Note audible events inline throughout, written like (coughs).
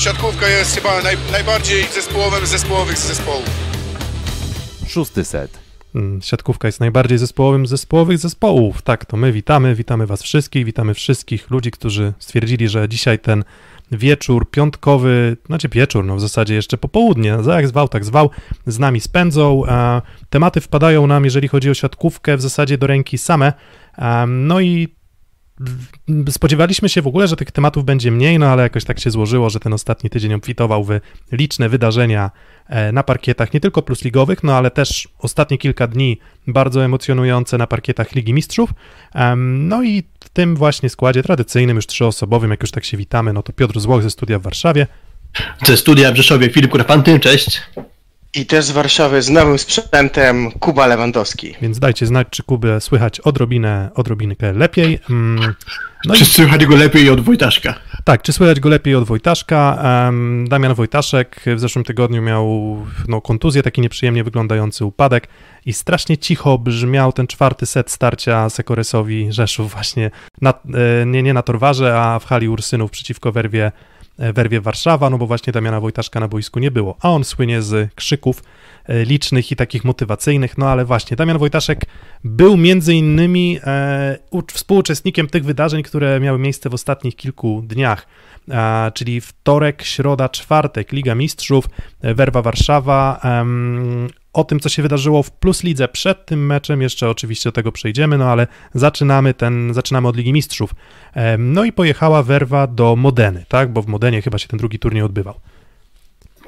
siatkówka jest chyba naj, najbardziej zespołowym zespołowych z zespołów. Szósty set. Mm, Siatkówka jest najbardziej zespołowym zespołowych zespołów. Tak, to my witamy, witamy Was wszystkich, witamy wszystkich ludzi, którzy stwierdzili, że dzisiaj ten wieczór piątkowy, znaczy wieczór, no w zasadzie jeszcze popołudnie, za jak zwał, tak zwał, z nami spędzą. Tematy wpadają nam, jeżeli chodzi o siatkówkę, w zasadzie do ręki same. No i spodziewaliśmy się w ogóle, że tych tematów będzie mniej, no ale jakoś tak się złożyło, że ten ostatni tydzień obfitował w liczne wydarzenia e, na parkietach, nie tylko plusligowych, no ale też ostatnie kilka dni bardzo emocjonujące na parkietach Ligi Mistrzów. No i w tym właśnie składzie tradycyjnym, już trzyosobowym, jak już tak się witamy, no to Piotr Złoch ze studia w Warszawie. Ze studia w Rzeszowie Filip Kurapanty, cześć. I też z Warszawy z nowym sprzętem Kuba Lewandowski. Więc dajcie znać, czy Kubę słychać odrobinę, odrobinkę lepiej. Mm, No i Czy słychać go lepiej od Wojtaszka? Tak, czy słychać go lepiej od Wojtaszka? Damian Wojtaszek w zeszłym tygodniu miał no, kontuzję, taki nieprzyjemnie wyglądający upadek i strasznie cicho brzmiał ten czwarty set starcia Sekoresowi Rzeszów właśnie, na, e, nie, nie na Torwarze, a w hali Ursynów przeciwko Werwie, Werwie Warszawa, no bo właśnie Damiana Wojtaszka na boisku nie było, a on słynie z krzyków e, licznych i takich motywacyjnych, no ale właśnie Damian Wojtaszek był między innymi e, współuczestnikiem tych wydarzeń, które miały miejsce w ostatnich kilku dniach, czyli wtorek, środa, czwartek, Liga Mistrzów, e, Werwa Warszawa. O tym, co się wydarzyło w Plus Lidze przed tym meczem, jeszcze oczywiście do tego przejdziemy, no ale zaczynamy ten, zaczynamy od Ligi Mistrzów. No i pojechała Werwa do Modeny, tak, bo w Modenie chyba się ten drugi turniej odbywał.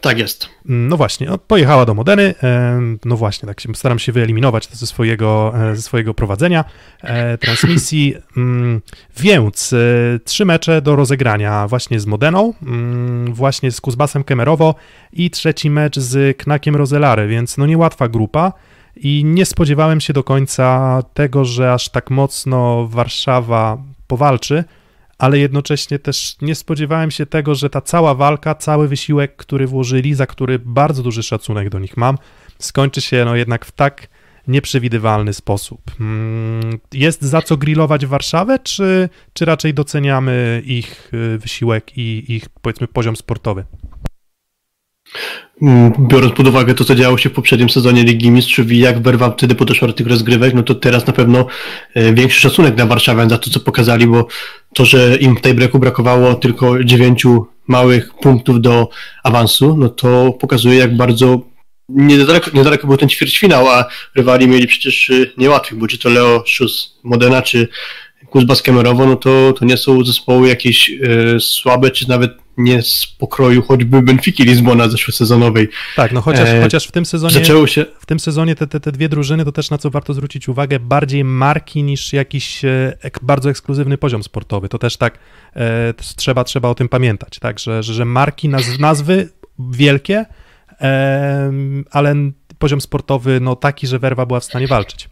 Tak jest. No właśnie, no, pojechała do Modeny. em, No właśnie, tak się, staram się wyeliminować to ze swojego, e, ze swojego prowadzenia e, transmisji. Mm, Więc e, trzy mecze do rozegrania właśnie z Modeną, mm, właśnie z Kuzbasem Kemerowo i trzeci mecz z Knakiem Rozelary, więc no niełatwa grupa. I nie spodziewałem się do końca tego, że aż tak mocno Warszawa powalczy, ale jednocześnie też nie spodziewałem się tego, że ta cała walka, cały wysiłek, który włożyli, za który bardzo duży szacunek do nich mam, skończy się no jednak w tak nieprzewidywalny sposób. Mm, Jest za co grillować Warszawę, czy, czy raczej doceniamy ich y, wysiłek i ich, powiedzmy, poziom sportowy? Mm, Biorąc pod uwagę to, co działo się w poprzednim sezonie Ligi Mistrzów i jak Werwa wtedy podeszła do tych rozgrywek, no to teraz na pewno e, większy szacunek dla Warszawy za to, co pokazali, bo to, że im w tej breaku brakowało tylko dziewięciu małych punktów do awansu, no to pokazuje, jak bardzo niedaleko, niedaleko był ten ćwierćfinał, a rywali mieli przecież y, niełatwych, bo czy to Leo Szus Modena, czy Kuzbas Kemerowo, no to, to nie są zespoły jakieś e, słabe, czy nawet nie z pokroju choćby Benfiki Lizbona zeszłosezononowej. Tak, no chociaż, E, chociaż w tym sezonie... Zaczęło się, w tym sezonie te, te, te dwie drużyny, to też na co warto zwrócić uwagę, bardziej marki niż jakiś e, ek, bardzo ekskluzywny poziom sportowy. To też tak e, trzeba, trzeba o tym pamiętać, tak, że, że, że marki, naz, nazwy wielkie, e, ale poziom sportowy no taki, że Werwa była w stanie walczyć.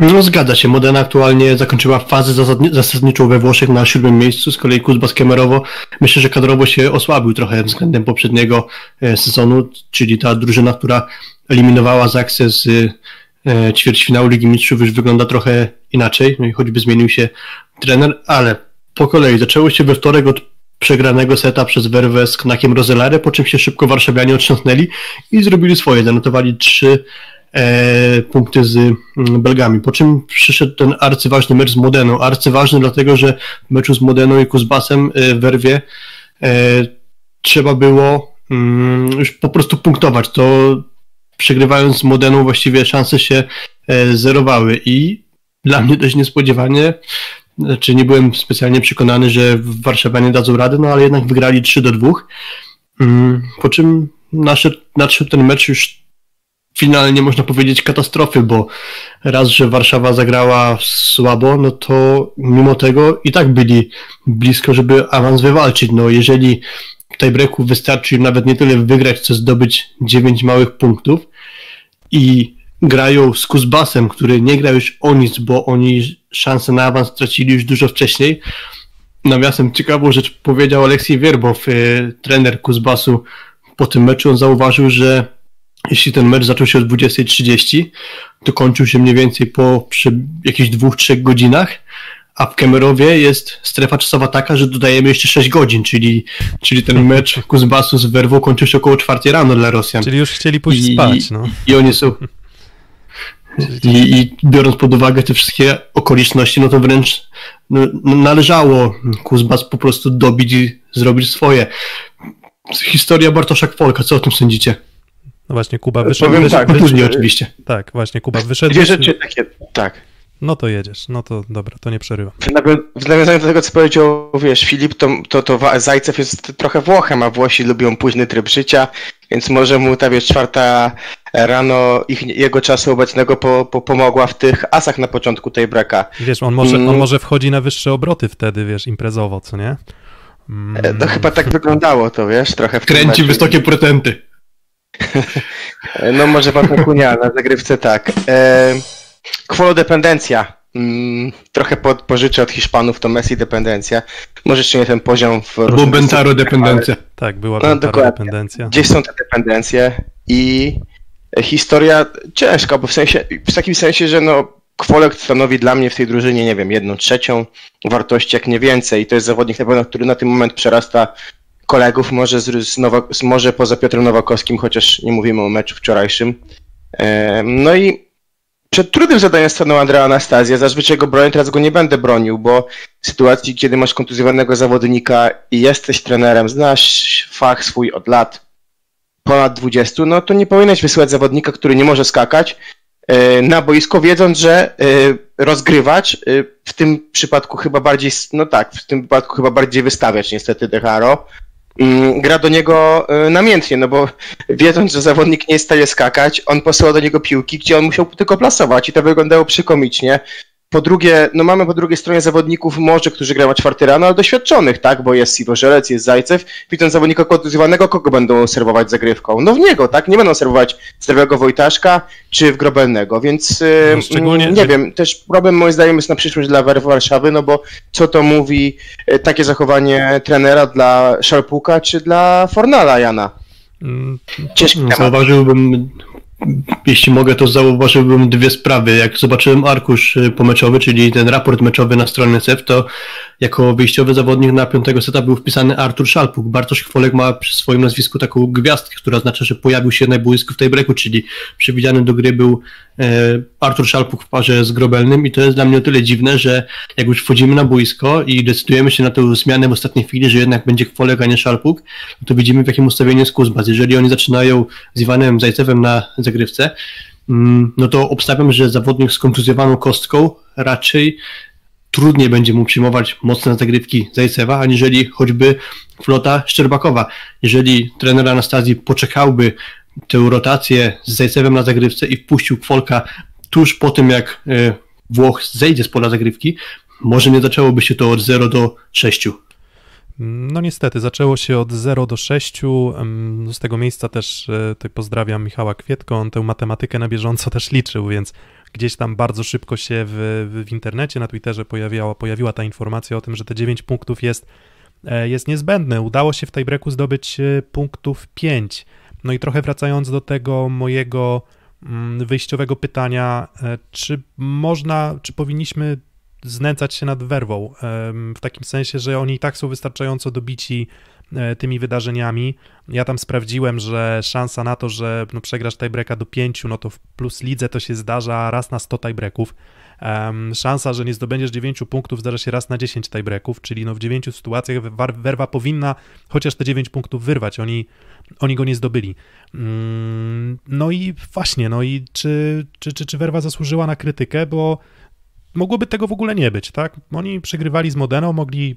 No zgadza się, Modena aktualnie zakończyła fazę zasadni- zasadniczą we Włoszech na siódmym miejscu, z kolei Kuzbas Kemerowo myślę, że kadrowo się osłabił trochę względem poprzedniego e, sezonu, czyli ta drużyna, która eliminowała Zaksę z e, ćwierćfinału Ligi Mistrzów już wygląda trochę inaczej, no i choćby zmienił się trener, ale po kolei zaczęło się we wtorek od przegranego seta przez Werwę z Knakiem Rozelare, po czym się szybko warszawianie otrząsnęli i zrobili swoje, zanotowali trzy punkty z mm, Belgami, po czym przyszedł ten arcyważny mecz z Modeną, arcyważny dlatego, że w meczu z Modeną i Kuzbasem e, w Werwie e, trzeba było mm, już po prostu punktować, to przegrywając z Modeną właściwie szanse się e, zerowały. I dla mnie dość niespodziewanie znaczy nie byłem specjalnie przekonany, że warszawianie dadzą radę, no ale jednak wygrali 3 do 2. Mm, Po czym nadszedł, nadszedł ten mecz już finalnie można powiedzieć katastrofy, bo raz, że Warszawa zagrała słabo, no to mimo tego i tak byli blisko, żeby awans wywalczyć. No jeżeli w tiebreaku wystarczy im nawet nie tyle wygrać, co zdobyć 9 małych punktów i grają z Kuzbasem, który nie gra już o nic, bo oni szansę na awans stracili już dużo wcześniej. Nawiasem ciekawą rzecz powiedział Aleksiej Wierbow, y, trener Kuzbasu po tym meczu. On zauważył, że jeśli ten mecz zaczął się o 20.30, to kończył się mniej więcej po przy jakichś dwóch, trzech godzinach, a w Kemerowie jest strefa czasowa taka, że dodajemy jeszcze 6 godzin, czyli, czyli ten mecz Kuzbasu z Werwą kończył się około 4 rano dla Rosjan. Czyli już chcieli pójść I- spać, no. I oni są. I, I biorąc pod uwagę te wszystkie okoliczności, no to wręcz no, no, należało Kuzbas po prostu dobić i zrobić swoje. Historia Bartosza Kwolka, co o tym sądzicie? No właśnie, Kuba wyszedł. Powiem wyszedł, tak, wyszedł Później oczywiście. tak, właśnie, Kuba wyszedł. Dwie rzeczy takie, tak. No to jedziesz, no to dobra, to nie przerywam. W nawią- W nawiązaniu do tego, co powiedział, wiesz, Filip, to, to, to Zajcew jest trochę Włochem, a Włosi lubią późny tryb życia, więc może mu ta, wiesz, czwarta rano ich, jego czasu obecnego po, po, pomogła w tych asach na początku tej breka. Wiesz, on może, on Mm. może wchodzi na wyższe obroty wtedy, wiesz, imprezowo, co nie? Mm, E, No chyba tak wyglądało to, wiesz, trochę Kręci wysokie procenty. E, (laughs) No może pan Kunia na zagrywce tak. E, Kwolodependencja. Mm, trochę po, pożyczę od Hiszpanów, to Messi dependencja. Może jeszcze nie ten poziom w Albo Bentaro dependencja. Tak, była No, dokładnie. dependencja. gdzieś są te dependencje i historia ciężka, bo w sensie, w takim sensie, że no Kwolek stanowi dla mnie w tej drużynie, nie wiem, jedną trzecią wartości, jak nie więcej. I to jest zawodnik na pewno, który na ten moment przerasta kolegów, może, z, z może poza Piotrem Nowakowskim, chociaż nie mówimy o meczu wczorajszym. No i przed trudnym zadaniem stanął Andrea Anastazja. Zazwyczaj go bronię, teraz go nie będę bronił, bo w sytuacji, kiedy masz kontuzjowanego zawodnika i jesteś trenerem, znasz fach swój od lat, ponad 20, no to nie powinieneś wysyłać zawodnika, który nie może skakać e, na boisko, wiedząc, że e, rozgrywacz e, w tym przypadku chyba bardziej, no tak, w tym wypadku chyba bardziej wystawiać niestety Deharo. Gra do niego e, namiętnie, no bo (laughs) wiedząc, że zawodnik nie jest w stanie skakać, on posyła do niego piłki, gdzie on musiał tylko plasować i to wyglądało przykomicznie. Po drugie, no mamy po drugiej stronie zawodników może, którzy grają czwarty rano, ale doświadczonych, tak? Bo jest Siwożelec, jest Zajcew. Widząc zawodnika kontuzjowanego, kogo będą serwować zagrywką? No w niego, tak? Nie będą serwować zdrowego Wojtaszka czy w Grobelnego, więc yy, No, szczególnie- mm, nie wiem, też problem moim zdaniem jest na przyszłość dla Warszawy, no bo co to mówi e, takie zachowanie trenera dla Szarpuka czy dla Fornala Jana? Mm, Ciężki temat. Zauważyłbym, jeśli mogę, to zauważyłbym dwie sprawy. Jak zobaczyłem arkusz y, pomeczowy, czyli ten raport meczowy na stronie SEF, to jako wyjściowy zawodnik na piątego seta był wpisany Artur Szalpuk. Bartosz Chwolek ma przy swoim nazwisku taką gwiazdkę, która oznacza, że pojawił się na w tej breaku, czyli przewidziany do gry był Artur Szalpuk w parze z Grobelnym i to jest dla mnie o tyle dziwne, że jak już wchodzimy na boisko i decydujemy się na tę zmianę w ostatniej chwili, że jednak będzie Chwolek, a nie Szalpuk, to widzimy w jakim ustawieniu jest Kuzbas. Jeżeli oni zaczynają z Iwanem Zajcewem na zagrywce, mm, no to obstawiam, że zawodnik z kontuzjowaną kostką raczej trudniej będzie mu przyjmować mocne zagrywki Zajcewa, aniżeli choćby flota Szczerbakowa. Jeżeli trener Anastazji poczekałby tę rotację z Zajcewem na zagrywce i wpuścił Kwolka tuż po tym, jak e, Włoch zejdzie z pola zagrywki, może nie zaczęłoby się to od 0 do 6. No niestety, zaczęło się od 0 do 6. em, Z tego miejsca też e, pozdrawiam Michała Kwietko. On tę matematykę na bieżąco też liczył, więc gdzieś tam bardzo szybko się w, w, internecie, na Twitterze pojawiła ta informacja o tym, że te 9 punktów jest, e, jest niezbędne. Udało się w tej breaku zdobyć punktów 5. No i trochę wracając do tego mojego mm, wyjściowego pytania, e, czy można, czy powinniśmy znęcać się nad werwą, w takim sensie, że oni i tak są wystarczająco dobici e, tymi wydarzeniami. Ja tam sprawdziłem, że szansa na to, że no, przegrasz tiebreaka do 5, no to w plus lidze to się zdarza raz na 100 tiebreaków. Um, szansa, że nie zdobędziesz 9 punktów zdarza się raz na 10 tiebreaków, czyli no w 9 sytuacjach Werwa powinna chociaż te 9 punktów wyrwać. Oni, oni go nie zdobyli. Mm, no i właśnie, no i czy, czy, czy, czy Werwa zasłużyła na krytykę, bo mogłoby tego w ogóle nie być, tak? Oni przegrywali z Modeną, mogli,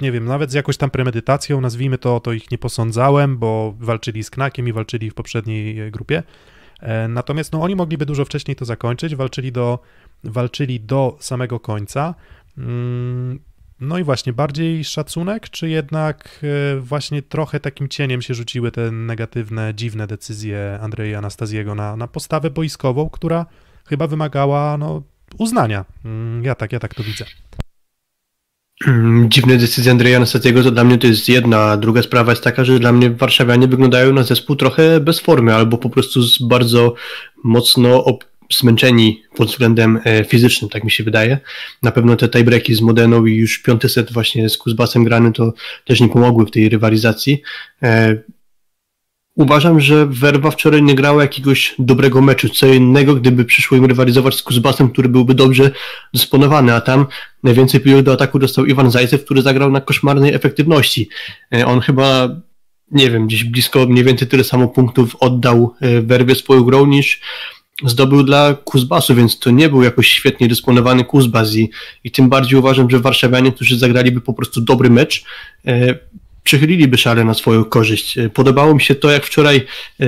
nie wiem, nawet z jakąś tam premedytacją, nazwijmy to, to ich nie posądzałem, bo walczyli z Knakiem i walczyli w poprzedniej e, grupie. E, Natomiast no, oni mogliby dużo wcześniej to zakończyć, walczyli do, walczyli do samego końca. Mm, No i właśnie, bardziej szacunek, czy jednak e, właśnie trochę takim cieniem się rzuciły te negatywne, dziwne decyzje Andrzeja Anastaziego na, na postawę boiskową, która chyba wymagała no, uznania. Mm, Ja tak, ja tak to widzę. Mm, Dziwne decyzje Andrzeja Anastazjego to dla mnie to jest jedna, a druga sprawa jest taka, że dla mnie warszawianie wyglądają na zespół trochę bez formy, albo po prostu z bardzo mocno ob- zmęczeni pod względem e, fizycznym, tak mi się wydaje. Na pewno te tiebreaki z Modeną i już piąty set właśnie z Kuzbasem grany to też nie pomogły w tej rywalizacji. E, uważam, że Werwa wczoraj nie grała jakiegoś dobrego meczu. Co innego, gdyby przyszło im rywalizować z Kuzbasem, który byłby dobrze dysponowany, a tam najwięcej piłek do ataku dostał Iwan Zajcew, który zagrał na koszmarnej efektywności. E, on chyba nie wiem, gdzieś blisko mniej więcej tyle samo punktów oddał Werwie swoją grą niż zdobył dla Kuzbasu, więc to nie był jakoś świetnie dysponowany Kuzbas i, i tym bardziej uważam, że warszawianie, którzy zagraliby po prostu dobry mecz, e, przychyliliby szale na swoją korzyść. E, podobało mi się to, jak wczoraj e,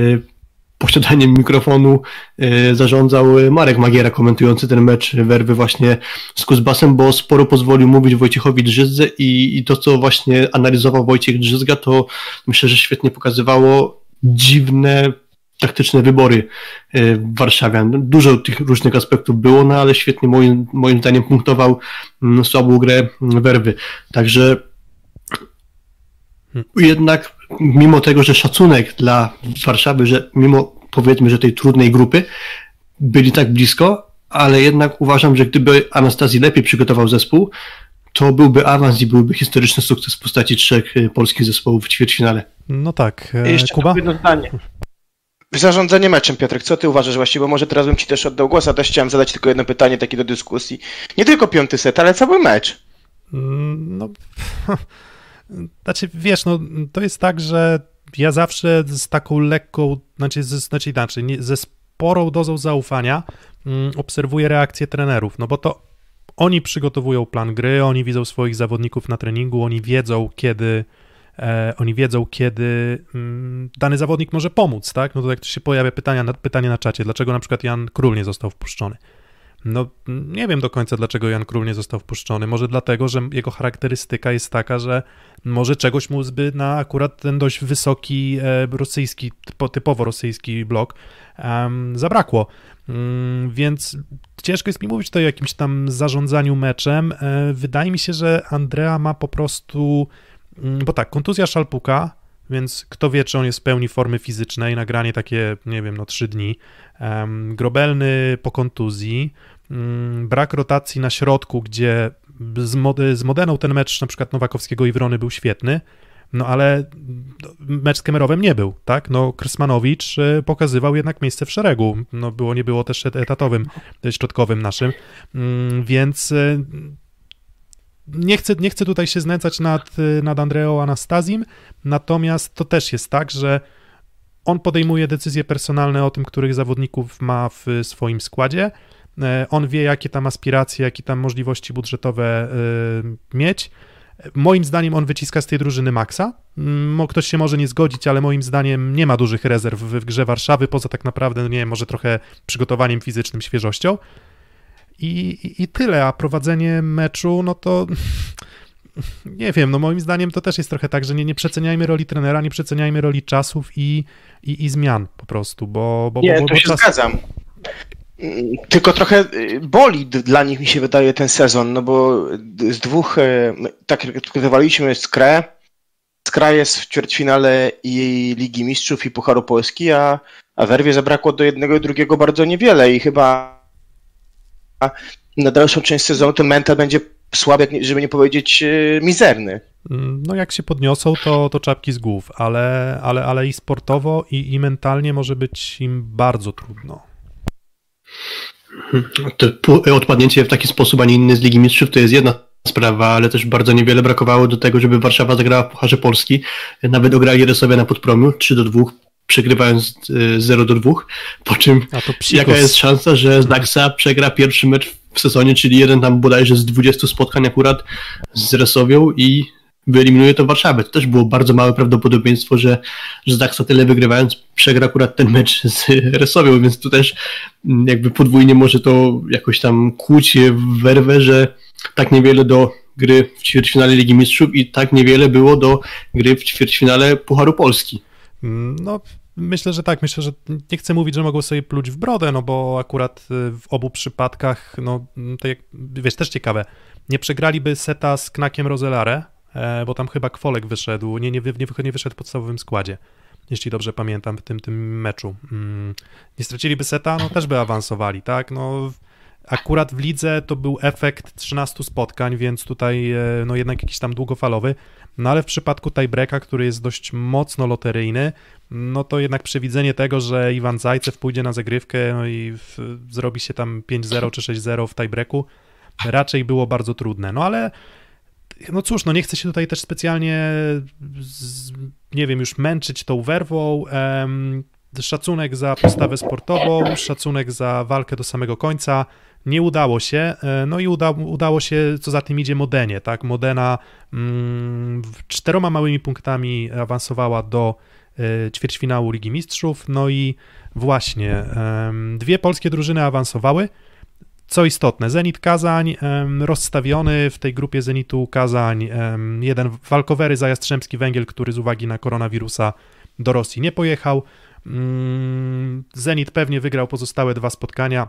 posiadaniem mikrofonu e, zarządzał Marek Magiera, komentujący ten mecz werwy właśnie z Kuzbasem, bo sporo pozwolił mówić Wojciechowi Drzyzdze i, i to, co właśnie analizował Wojciech Drzyzga, to myślę, że świetnie pokazywało dziwne taktyczne wybory e, Warszawian. Dużo tych różnych aspektów było, no ale świetnie moim, moim zdaniem punktował mm, słabą grę Werwy. Także jednak mimo tego, że szacunek dla Warszawy, że mimo powiedzmy, że tej trudnej grupy byli tak blisko, ale jednak uważam, że gdyby Anastazji lepiej przygotował zespół, to byłby awans i byłby historyczny sukces w postaci trzech e, polskich zespołów w ćwierćfinale. No tak. E, Jeszcze Kuba? jedno zdanie. Zarządzanie meczem, Piotrek, co ty uważasz właściwie? Bo może teraz bym ci też oddał głos, a też chciałem zadać tylko jedno pytanie takie do dyskusji. Nie tylko piąty set, ale cały mecz. Mm, no, (laughs) znaczy wiesz, no to jest tak, że ja zawsze z taką lekką, znaczy, z, znaczy inaczej, nie, ze sporą dozą zaufania mm, obserwuję reakcję trenerów, no bo to oni przygotowują plan gry, oni widzą swoich zawodników na treningu, oni wiedzą, kiedy e, oni wiedzą, kiedy mm, dany zawodnik może pomóc, tak? No to jak się pojawia pytania na, pytanie na czacie, dlaczego na przykład Jan Król nie został wpuszczony? No, nie wiem do końca, dlaczego Jan Król nie został wpuszczony. Może dlatego, że jego charakterystyka jest taka, że może czegoś mu zby na akurat ten dość wysoki e, rosyjski, typowo rosyjski blok um, zabrakło. Um, więc ciężko jest mi mówić tutaj o jakimś tam zarządzaniu meczem. E, wydaje mi się, że Andrea ma po prostu Mm, bo tak, kontuzja szalpuka, więc kto wie, czy on jest w pełni formy fizycznej, nagranie takie, nie wiem, no trzy dni, grobelny po kontuzji, um, brak rotacji na środku, gdzie z, mod z Modeną ten mecz na przykład Nowakowskiego i Wrony był świetny, no ale mecz z Kemerowem nie był, tak? No Krysmanowicz e, pokazywał jednak miejsce w szeregu, no było, nie było też etatowym, środkowym naszym, um, więc e, nie chcę, nie chcę tutaj się znęcać nad, nad Andreo Anastazim, natomiast to też jest tak, że on podejmuje decyzje personalne o tym, których zawodników ma w swoim składzie. E, on wie, jakie tam aspiracje, jakie tam możliwości budżetowe e, mieć. Moim zdaniem on wyciska z tej drużyny maksa. Mm, ktoś się może nie zgodzić, ale moim zdaniem nie ma dużych rezerw w grze Warszawy, poza tak naprawdę, nie wiem, może trochę przygotowaniem fizycznym, świeżością. I, i, tyle, a prowadzenie meczu, no to (laughs) nie wiem, no moim zdaniem to też jest trochę tak, że nie, nie przeceniajmy roli trenera, nie przeceniajmy roli czasów i, i, i zmian po prostu, bo... bo nie, bo, bo, to się czas... zgadzam. Tylko trochę boli dla nich, mi się wydaje, ten sezon, no bo z dwóch, y, tak jak dyskutowaliśmy, Skrę, Skra jest w ćwierćfinale i Ligi Mistrzów i Pucharu Polski, a, a Werwie zabrakło do jednego i drugiego bardzo niewiele i chyba na dalszą część sezonu ten mental będzie słaby, żeby nie powiedzieć e, mizerny. No jak się podniosą, to, to czapki z głów, ale, ale, ale i sportowo, i, i mentalnie może być im bardzo trudno. To odpadnięcie w taki sposób, a nie inny z Ligi Mistrzów to jest jedna sprawa, ale też bardzo niewiele brakowało do tego, żeby Warszawa zagrała w Pucharze Polski. Nawet ograli sobie na Podpromiu 3 do 2 przegrywając 0 y, do 2, po czym jaka jest szansa, że Daxa przegra pierwszy mecz w sezonie, czyli jeden tam bodajże z 20 spotkań akurat z Resowią i wyeliminuje to Warszawę. To też było bardzo małe prawdopodobieństwo, że, że Daxa tyle wygrywając przegra akurat ten mecz (laughs) z Resowią, więc tu też mm, jakby podwójnie może to jakoś tam kłuć w werwę, że tak niewiele do gry w ćwierćfinale Ligi Mistrzów i tak niewiele było do gry w ćwierćfinale Pucharu Polski. No, myślę, że tak. Myślę, że nie chcę mówić, że mogą sobie pluć w brodę, no bo akurat y, w obu przypadkach, no to jak, wiesz, też ciekawe, nie przegraliby seta z Knakiem Rozelare, e, bo tam chyba Kwolek wyszedł, nie, nie, nie, nie wyszedł w podstawowym składzie. jeśli dobrze pamiętam, w tym, tym meczu. Mm, nie straciliby seta, no też by awansowali, tak? No, akurat w lidze to był efekt 13 spotkań, więc tutaj e, no jednak jakiś tam długofalowy, no ale w przypadku tiebreaka, który jest dość mocno loteryjny, no to jednak przewidzenie tego, że Iwan Zajcew pójdzie na zagrywkę no i w, zrobi się tam 5-0 czy 6-0 w tiebreaku, raczej było bardzo trudne. No ale no cóż, no nie chcę się tutaj też specjalnie, z, nie wiem, już męczyć tą werwą. Um, szacunek za postawę sportową, szacunek za walkę do samego końca. Nie udało się, e, no i uda, udało się, co za tym idzie Modenie, tak? Modena mm, czteroma małymi punktami awansowała do y, ćwierćfinału Ligi Mistrzów, no i właśnie dwie polskie drużyny awansowały, co istotne, Zenit Kazań rozstawiony w tej grupie Zenitu Kazań, jeden walkowery za Jastrzębski Węgiel, który z uwagi na koronawirusa do Rosji nie pojechał. Mm, Zenit pewnie wygrał pozostałe dwa spotkania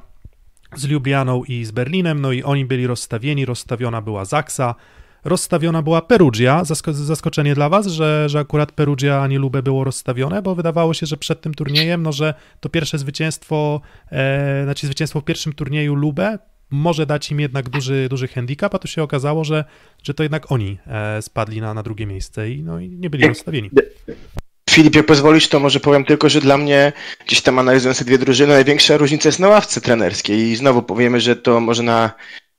z Lublianą i z Berlinem, no i oni byli rozstawieni, rozstawiona była Zaksa, rozstawiona była Perugia. Zasko zaskoczenie dla was, że, że akurat Perugia, a nie Lubę było rozstawione, bo wydawało się, że przed tym turniejem, no że to pierwsze zwycięstwo, e, znaczy zwycięstwo w pierwszym turnieju Lubę może dać im jednak duży, duży handicap, a tu się okazało, że, że to jednak oni e, spadli na, na drugie miejsce i, no, i nie byli rozstawieni. Filipie, pozwolisz, to może powiem tylko, że dla mnie, gdzieś tam analizując te dwie drużyny, największa różnica jest na ławce trenerskiej i znowu powiemy, że to można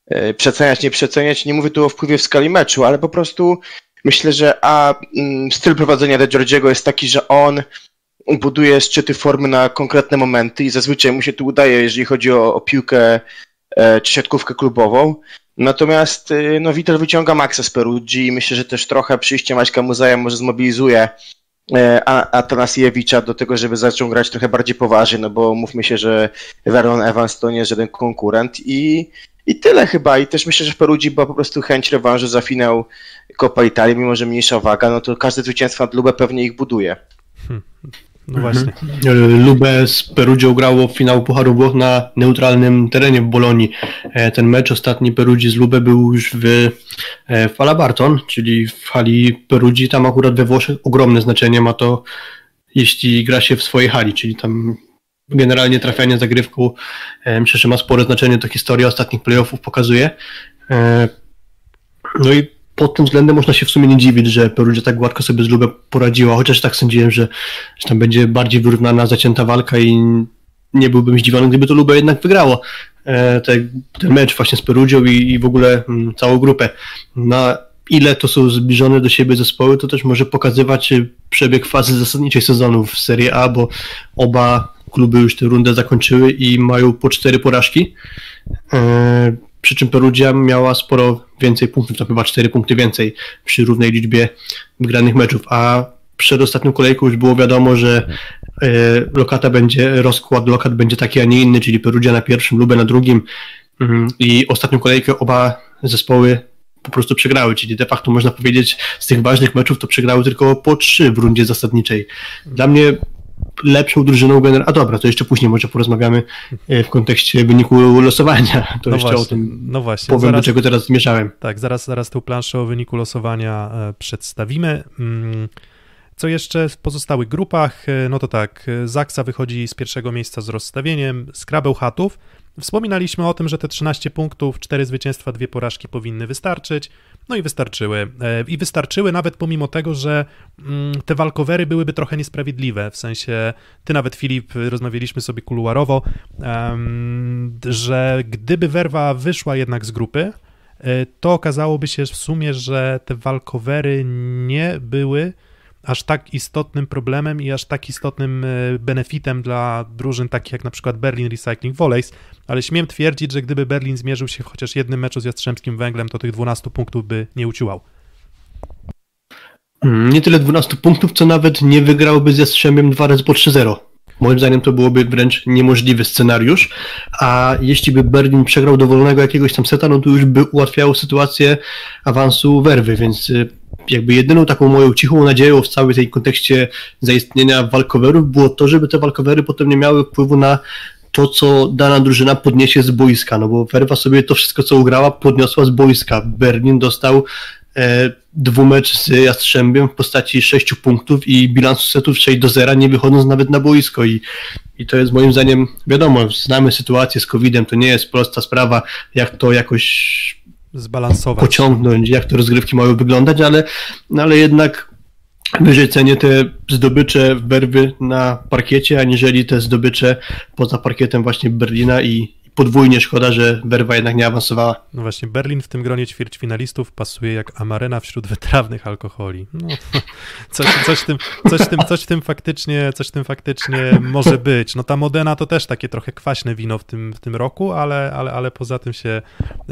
E, przeceniać, nie przeceniać. Nie mówię tu o wpływie w skali meczu, ale po prostu myślę, że a mm, styl prowadzenia De Giorgiego jest taki, że on buduje szczyty formy na konkretne momenty i zazwyczaj mu się to udaje, jeżeli chodzi o, o piłkę e, czy siatkówkę klubową. Natomiast e, no, Vitor wyciąga maksa z Perugii i myślę, że też trochę przyjście Maćka Muzaja może zmobilizuje Atanasiewicza do tego, żeby zaczął grać trochę bardziej poważnie, no bo mówmy się, że Vernon Evans to nie jest żaden konkurent i i tyle chyba. I też myślę, że w Perugii była po prostu chęć rewanżu za finał Copa Italii, mimo że mniejsza waga, no to każde zwycięstwo nad Lubę pewnie ich buduje. Hmm. No właśnie. Mhm. Lubę z Perugią grało w finał Pucharu Włoch na neutralnym terenie w Bolonii. E, ten mecz ostatni Perugii z Lubę był już w, e, w Alabarton, czyli w hali Perugii. Tam akurat we Włoszech ogromne znaczenie ma to, jeśli gra się w swojej hali, czyli tam generalnie trafianie zagrywką e, myślę, że ma spore znaczenie, to historia ostatnich playoffów pokazuje. E, no i pod tym względem można się w sumie nie dziwić, że Perugia tak gładko sobie z Lubę poradziła, chociaż tak sądziłem, że, że tam będzie bardziej wyrównana, zacięta walka i nie byłbym zdziwiony, gdyby to Lubę jednak wygrało e, te, ten mecz właśnie z Perugią i, i w ogóle m, mm, całą grupę. Na ile to są zbliżone do siebie zespoły, to też może pokazywać przebieg fazy zasadniczej sezonu w Serie A, bo oba kluby już tę rundę zakończyły i mają po cztery porażki. E, przy czym Perugia miała sporo więcej punktów, to chyba cztery punkty więcej przy równej liczbie wygranych meczów, a przed ostatnią kolejką już było wiadomo, że e, lokata będzie, rozkład lokat będzie taki, a nie inny, czyli Perugia na pierwszym, Lubę na drugim mhm. i ostatnią kolejkę oba zespoły po prostu przegrały, czyli de facto można powiedzieć z tych ważnych meczów to przegrały tylko po trzy w rundzie zasadniczej. Dla mnie lepszą drużyną generalnie. A dobra, to jeszcze później może porozmawiamy e, w kontekście wyniku losowania. To no jeszcze właśnie, o tym no właśnie. powiem, zaraz, do czego teraz zmierzałem. Tak, zaraz, zaraz tę planszę o wyniku losowania e, przedstawimy. Mm, co jeszcze w pozostałych grupach? E, no to tak, Zaksa wychodzi z pierwszego miejsca z rozstawieniem, Skrabeł Chatów Wspominaliśmy o tym, że te 13 punktów, 4 zwycięstwa, 2 porażki powinny wystarczyć. No i wystarczyły. E, I wystarczyły nawet pomimo tego, że mm, te walkowery byłyby trochę niesprawiedliwe. W sensie, ty nawet Filip, rozmawialiśmy sobie kuluarowo, że gdyby Werwa wyszła jednak z grupy, e, to okazałoby się w sumie, że te walkowery nie były aż tak istotnym problemem i aż tak istotnym e, benefitem dla drużyn takich jak na przykład Berlin Recycling Volleys, ale śmiem twierdzić, że gdyby Berlin zmierzył się chociaż jednym meczu z Jastrzębskim Węglem, to tych 12 punktów by nie uciłał. Mm, nie tyle 12 punktów, co nawet nie wygrałby z Jastrzębiem dwa razy po 3-0. Moim zdaniem to byłoby wręcz niemożliwy scenariusz, a jeśli by Berlin przegrał dowolnego jakiegoś tam seta, no to już by ułatwiało sytuację awansu werwy, więc y, jakby jedyną taką moją cichą nadzieją w całej tej kontekście zaistnienia walkowerów było to, żeby te walkowery potem nie miały wpływu na to, co dana drużyna podniesie z boiska, no bo Werwa sobie to wszystko, co ugrała, podniosła z boiska. Berlin dostał e, dwumecz z Jastrzębiem w postaci 6 punktów i bilansu setów 6 do 0, nie wychodząc nawet na boisko i, i to jest moim zdaniem, wiadomo, znamy sytuację z COVID-em, to nie jest prosta sprawa, jak to jakoś Zbalansować. pociągnąć, jak te rozgrywki mają wyglądać, ale, no ale jednak wyżej cenię te zdobycze Werwy na parkiecie, aniżeli te zdobycze poza parkietem właśnie Berlina i podwójnie szkoda, że Werwa jednak nie awansowała. No właśnie, Berlin w tym gronie ćwierćfinalistów pasuje jak amarena wśród wytrawnych alkoholi. No, (laughs) coś, coś, tym, coś, tym, coś tym faktycznie, coś tym faktycznie może być. No ta Modena to też takie trochę kwaśne wino w tym, w tym roku, ale, ale, ale poza tym się,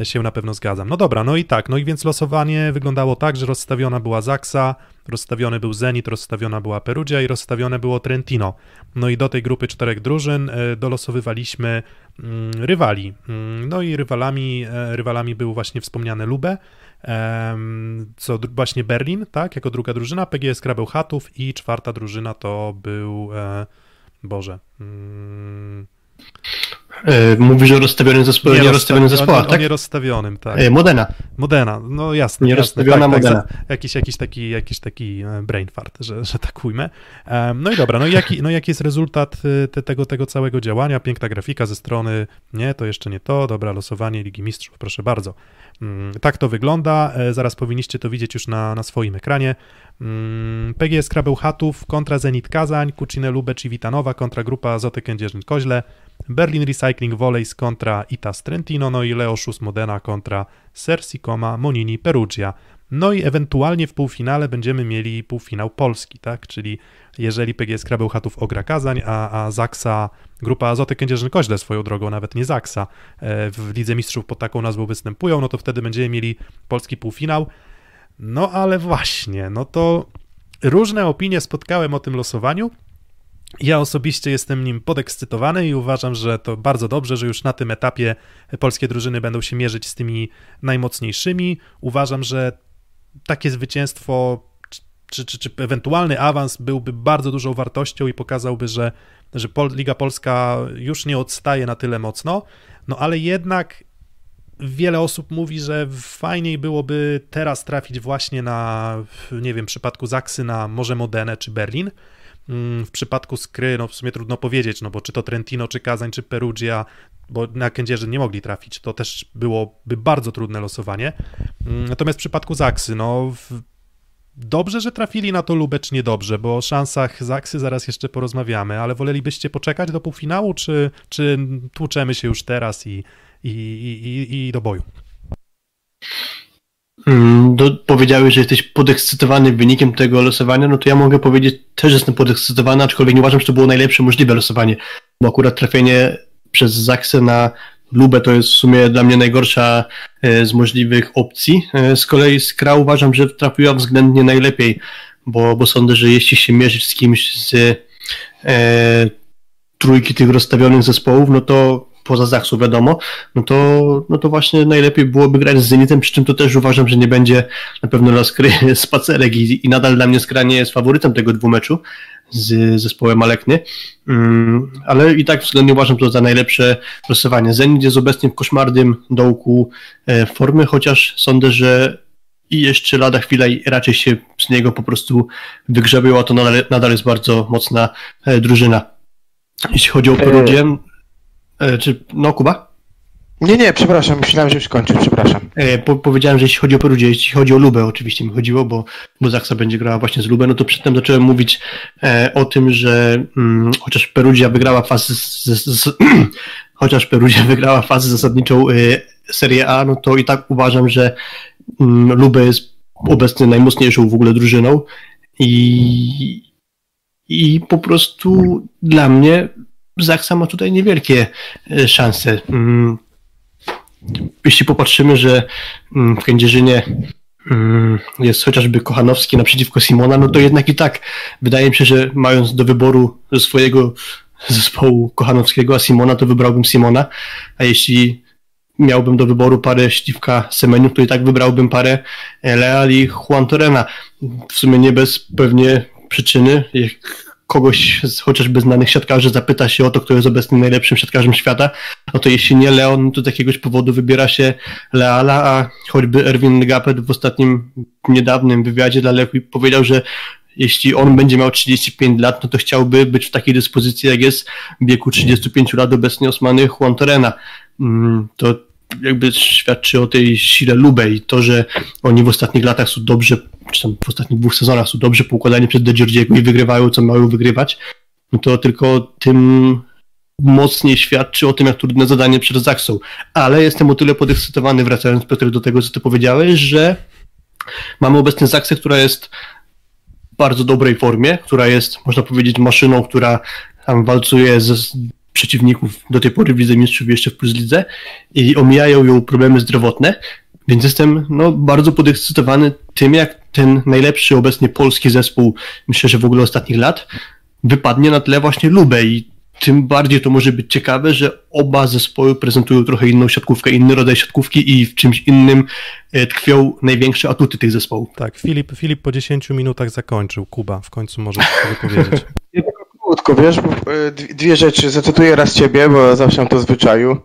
się na pewno zgadzam. No dobra, no i tak, no i więc losowanie wyglądało tak, że rozstawiona była Zaksa, rozstawiony był Zenit, rozstawiona była Perugia i rozstawione było Trentino. No i do tej grupy czterech drużyn e, dolosowywaliśmy mm, rywali. Mm, no i rywalami, e, rywalami był właśnie wspomniany Lube, co właśnie Berlin, tak, jako druga drużyna, PGS Krabełchatów i czwarta drużyna to był, e, Boże... E, mówisz o rozstawionym zespole, nie, nie rozstawionym zespołach, o, tak? O nierozstawionym, tak. E, Modena. Modena, no jasne. Nierozstawiona jasne, tak, Modena. Tak, jakiś, jakiś, taki, jakiś taki e, brain fart, że, że tak ujmę. No i dobra, no jaki, no jaki jest rezultat te, tego, tego całego działania? Piękna grafika ze strony, nie, to jeszcze nie to, dobra, losowanie Ligi Mistrzów, proszę bardzo. Mm, tak to wygląda, zaraz powinniście to widzieć już na, na swoim ekranie. Mm, PGS Krabełchatów kontra Zenit Kazań, Kucinę Lubecz i Witanowa kontra grupa Azoty Kędzierzyn-Koźle, Berlin Recycling Volleys kontra Itas Trentino, no i Leoszus Modena kontra Sersicoma Monini Perugia. No i ewentualnie w półfinale będziemy mieli półfinał Polski, tak? Czyli jeżeli PGS Krabełchatów ogra Kazań, a, a Zaksa, grupa Azoty Kędzierzyn-Koźle swoją drogą, nawet nie Zaksa, e, w Lidze Mistrzów pod taką nazwą występują, no to wtedy będziemy mieli polski półfinał. No ale właśnie, no to różne opinie spotkałem o tym losowaniu. Ja osobiście jestem nim podekscytowany i uważam, że to bardzo dobrze, że już na tym etapie polskie drużyny będą się mierzyć z tymi najmocniejszymi. Uważam, że takie zwycięstwo czy, czy, czy ewentualny awans byłby bardzo dużą wartością i pokazałby, że, że Pol Liga Polska już nie odstaje na tyle mocno, no ale jednak wiele osób mówi, że fajniej byłoby teraz trafić właśnie na, nie wiem, w przypadku Zaksy na może Modenę czy Berlin, mm, w przypadku Skry, no w sumie trudno powiedzieć, no bo czy to Trentino, czy Kazań, czy Perugia, bo na Kędzierzy nie mogli trafić, to też byłoby bardzo trudne losowanie. Mm, natomiast w przypadku Zaksy, no dobrze, że trafili na to Lubecz niedobrze, bo o szansach Zaksy zaraz jeszcze porozmawiamy, ale wolelibyście poczekać do półfinału, czy, czy tłuczemy się już teraz i, i, i, i do boju. Mm, do, powiedziałeś, że jesteś podekscytowany wynikiem tego losowania, no to ja mogę powiedzieć, też jestem podekscytowany, aczkolwiek nie uważam, że to było najlepsze możliwe losowanie, bo akurat trafienie przez Zaksę na Lubę to jest w sumie dla mnie najgorsza e, z możliwych opcji. E, z kolei Skra uważam, że trafiła względnie najlepiej, bo, bo sądzę, że jeśli się mierzyć z kimś z e, trójki tych rozstawionych zespołów, no to poza Zachsu wiadomo, no to, no to właśnie najlepiej byłoby grać z Zenitem, przy czym to też uważam, że nie będzie na pewno dla Skry (laughs) spacerek i, i nadal dla mnie Skra nie jest faworytem tego dwumeczu z zespołem Alekny, um, ale i tak względnie uważam to za najlepsze losowanie. Zenit jest obecnie w koszmarnym dołku e, formy, chociaż sądzę, że i jeszcze lada chwila i raczej się z niego po prostu wygrzebią, a to nadal, nadal jest bardzo mocna e, drużyna. Jeśli chodzi o Perugię, E, czy, no Kuba? Nie, nie, przepraszam, myślałem, że już kończysz, przepraszam. E, po, powiedziałem, że jeśli chodzi o Perudzie, jeśli chodzi o Lubę, oczywiście mi chodziło, bo, bo Zaksa będzie grała właśnie z Lubę, no to przedtem zacząłem mówić e, o tym, że mm, chociaż Perugia wygrała fazę z, z, z, (clears throat) chociaż Perugia (laughs) wygrała fazę zasadniczą e, Serie A, no to i tak uważam, że mm, Lubę jest obecnie najmocniejszą w ogóle drużyną i, i po prostu dla mnie Zaksa ma tutaj niewielkie e, szanse. Mm, jeśli popatrzymy, że mm, w Kędzierzynie mm, jest chociażby Kochanowski naprzeciwko Simona, no to jednak i tak wydaje mi się, że mając do wyboru swojego zespołu Kochanowskiego, a Simona, to wybrałbym Simona, a jeśli miałbym do wyboru parę Śliwka Semeniów, to i tak wybrałbym parę Leal i Juan Torena. W sumie nie bez pewnie przyczyny, jak kogoś z chociażby znanych siatkarzy zapyta się o to, kto jest obecnie najlepszym siatkarzem świata, no to jeśli nie Leon, to z jakiegoś powodu wybiera się Leala, a choćby Erwin Gapet w ostatnim niedawnym wywiadzie dla Lewi powiedział, że jeśli on będzie miał 35 lat, no to chciałby być w takiej dyspozycji, jak jest w wieku 35 lat obecnie Osmany Juan Torena. Mm, to jakby świadczy o tej sile Lubę i to, że oni w ostatnich latach są dobrze, czy tam w ostatnich dwóch sezonach są dobrze poukładani przez De i wygrywają, co mają wygrywać, no to tylko tym mocniej świadczy o tym, jak trudne zadanie przed Zaksą. Ale jestem o tyle podekscytowany, wracając Piotr do tego, co ty powiedziałeś, że mamy obecnie Zaksę, która jest w bardzo dobrej formie, która jest, można powiedzieć, maszyną, która tam walcuje ze przeciwników do tej pory w Lidze Mistrzów jeszcze w Plus Lidze i omijają ją problemy zdrowotne, więc jestem no, bardzo podekscytowany tym, jak ten najlepszy obecnie polski zespół, myślę, że w ogóle ostatnich lat, wypadnie na tle właśnie Lubę i tym bardziej to może być ciekawe, że oba zespoły prezentują trochę inną siatkówkę, inny rodzaj siatkówki i w czymś innym e, tkwią największe atuty tych zespołów. Tak, Filip, Filip po 10 minutach zakończył. Kuba, w końcu może się wypowiedzieć. (laughs) Krótko, wiesz, e, dwie rzeczy. Zacytuję raz ciebie, bo zawsze mam to w zwyczaju.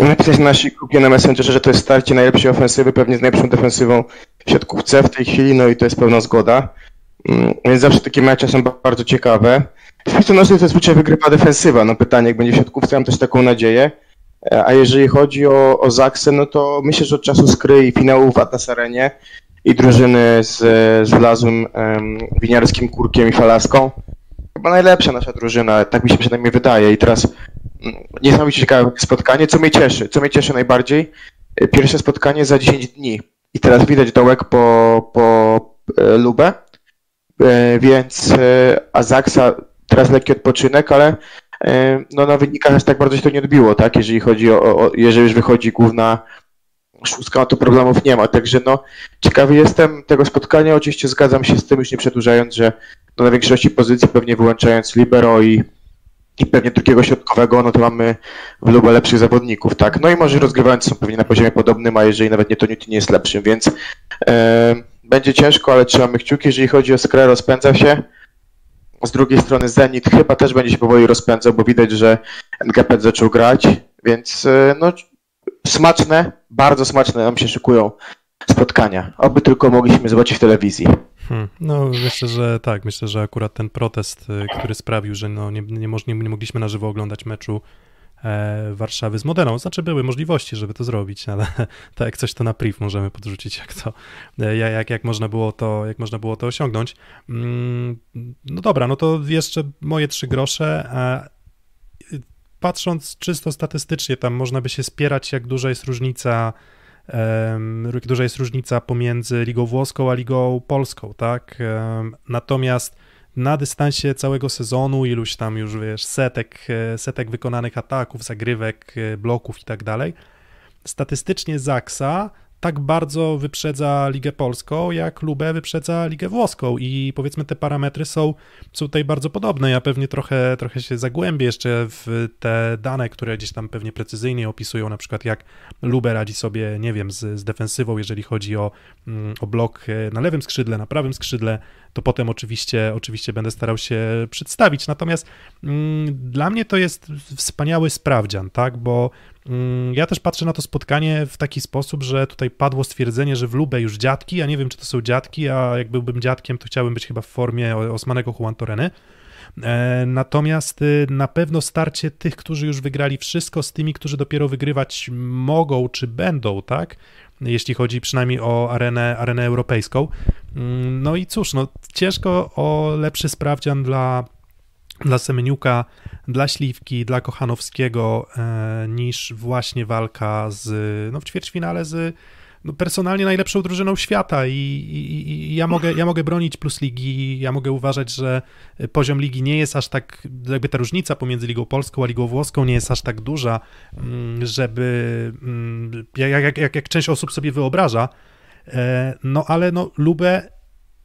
Napisać na naszej grupie na Messengerze, że to jest starcie najlepszej ofensywy, pewnie z najlepszą defensywą w siatkówce w tej chwili, no i to jest pełna zgoda. Mm, Więc zawsze takie mecze są bardzo ciekawe. W piłce nożnej to zazwyczaj wygrywa defensywa. No pytanie, jak będzie w siatkówce, mam też taką nadzieję. E, A jeżeli chodzi o, o Zaksę, no to myślę, że od czasu skry i finału w Atlas Arenie i drużyny z, z wlazłym um, winiarskim Kurkiem i Falaską, chyba najlepsza nasza drużyna, tak mi się przynajmniej wydaje. I teraz mm, niesamowicie ciekawe spotkanie, co mnie cieszy, co mnie cieszy najbardziej, e, pierwsze spotkanie za 10 dni. I teraz widać dołek po, po e, Lubę, E, więc e, Azaksa teraz lekki odpoczynek, ale no, na wynikach aż tak bardzo się to nie odbiło, tak? Jeżeli chodzi o, o jeżeli już wychodzi główna szóstka, to problemów nie ma. Także no, ciekawy jestem tego spotkania. Oczywiście zgadzam się z tym, już nie przedłużając, że no, na większości pozycji, pewnie wyłączając Libero i, i pewnie drugiego środkowego, no to mamy w Lubę lepszych zawodników, tak? No i może rozgrywający są pewnie na poziomie podobnym, a jeżeli nawet nie, to Newton nie jest lepszym, więc e, będzie ciężko, ale trzymamy kciuki. Jeżeli chodzi o Skrę, rozpędza się. Z drugiej strony Zenit chyba też będzie się powoli rozpędzał, bo widać, że NGP zaczął grać, więc e, no smaczne, bardzo smaczne nam się szykują spotkania. Oby tylko mogliśmy zobaczyć w telewizji. Hmm. No myślę, że tak, myślę, że akurat ten protest, y, który sprawił, że no, nie, nie, nie, nie mogliśmy na żywo oglądać meczu e, Warszawy z Modeną, znaczy były możliwości, żeby to zrobić, ale (laughs) tak jak coś to na priv możemy podrzucić, jak to, e, jak, jak, można było to, jak można było to osiągnąć. Mm, no dobra, no to jeszcze moje trzy grosze. Patrząc czysto statystycznie, tam można by się spierać, jak duża jest różnica jak duża jest różnica pomiędzy ligą włoską a ligą polską, tak? Natomiast na dystansie całego sezonu, iluś tam już wiesz, setek, e, setek wykonanych ataków, zagrywek, e, bloków i tak dalej, statystycznie Zaksa tak bardzo wyprzedza Ligę Polską, jak Lubę wyprzedza Ligę Włoską i powiedzmy te parametry są, są tutaj bardzo podobne. Ja pewnie trochę, trochę się zagłębię jeszcze w te dane, które gdzieś tam pewnie precyzyjnie opisują, na przykład jak Lubę radzi sobie, nie wiem, z, z defensywą, jeżeli chodzi o, mm, o blok e, na lewym skrzydle, na prawym skrzydle, to potem oczywiście, oczywiście będę starał się przedstawić. Natomiast mm, dla mnie to jest wspaniały sprawdzian, tak, bo mm, ja też patrzę na to spotkanie w taki sposób, że tutaj padło stwierdzenie, że w Lubę już dziadki, ja nie wiem, czy to są dziadki, a jak byłbym dziadkiem, to chciałbym być chyba w formie Osmanego Juan Toreny. E, Natomiast y, na pewno starcie tych, którzy już wygrali wszystko, z tymi, którzy dopiero wygrywać mogą czy będą, tak? Jeśli chodzi przynajmniej o arenę, arenę europejską. Mm, No i cóż, no, ciężko o lepszy sprawdzian dla, dla Semeniuka, dla Śliwki, dla Kochanowskiego e, niż właśnie walka z, no, w ćwierćfinale z no, personalnie najlepszą drużyną świata i, i, i ja, mogę, ja mogę bronić plus ligi, ja mogę uważać, że poziom ligi nie jest aż tak, jakby ta różnica pomiędzy Ligą Polską a Ligą Włoską nie jest aż tak duża, mm, żeby, mm, jak, jak, jak, jak część osób sobie wyobraża, E, no ale no Lubę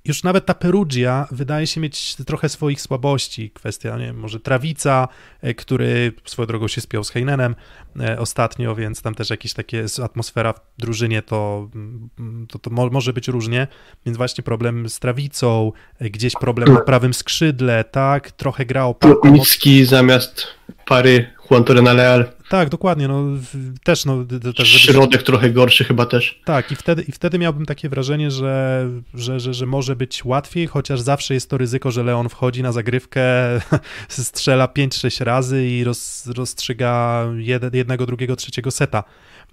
już nawet ta Perugia wydaje się mieć trochę swoich słabości. Kwestia, nie wiem, może Trawica, e, który swoją drogą się spiął z Heinenem e, ostatnio, więc tam też jakieś takie atmosfera w drużynie to, mm, to, to może być różnie. Więc właśnie problem z Trawicą, e, gdzieś problem na prawym skrzydle, tak, trochę grał... Micki zamiast pary Juan Torrena Leal. Tak, dokładnie, no też no... Też, Środek trochę gorszy chyba też. Tak, i wtedy, i wtedy miałbym takie wrażenie, że, że, że, że może być łatwiej, chociaż zawsze jest to ryzyko, że Leon wchodzi na zagrywkę, (laughs) strzela 5-6 razy i roz, rozstrzyga jednego, drugiego, trzeciego seta.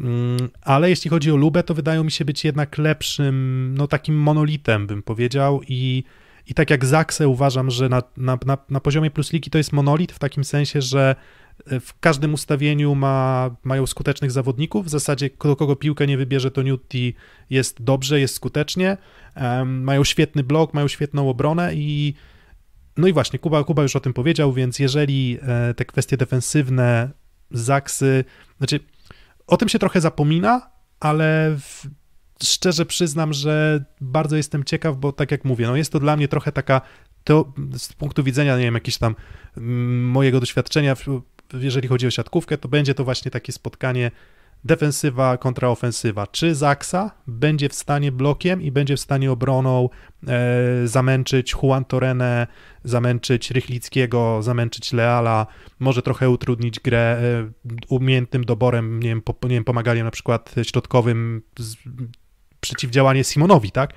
Mm, ale jeśli chodzi o Lubę, to wydają mi się być jednak lepszym, no takim monolitem bym powiedział i i tak jak Zakse uważam, że na, na, na, na poziomie plus ligi to jest monolit w takim sensie, że w każdym ustawieniu ma, mają skutecznych zawodników. W zasadzie, do kogo piłkę nie wybierze, to Newty jest dobrze, jest skutecznie. Mają świetny blok, mają świetną obronę i no i właśnie, Kuba, Kuba już o tym powiedział, więc jeżeli e, te kwestie defensywne, Zaksy, znaczy o tym się trochę zapomina, ale w, szczerze przyznam, że bardzo jestem ciekaw, bo tak jak mówię, no jest to dla mnie trochę taka to z punktu widzenia, nie wiem, jakieś tam mm, mojego doświadczenia jeżeli chodzi o siatkówkę, to będzie to właśnie takie spotkanie defensywa kontra ofensywa. Czy Zaksa będzie w stanie blokiem i będzie w stanie obroną e, zamęczyć Juan Torrenę, zamęczyć Rychlickiego, zamęczyć Leala, może trochę utrudnić grę e, umiejętnym doborem, nie wiem, po, nie wiem pomaganiem na przykład środkowym z, przeciwdziałanie Simonowi, tak?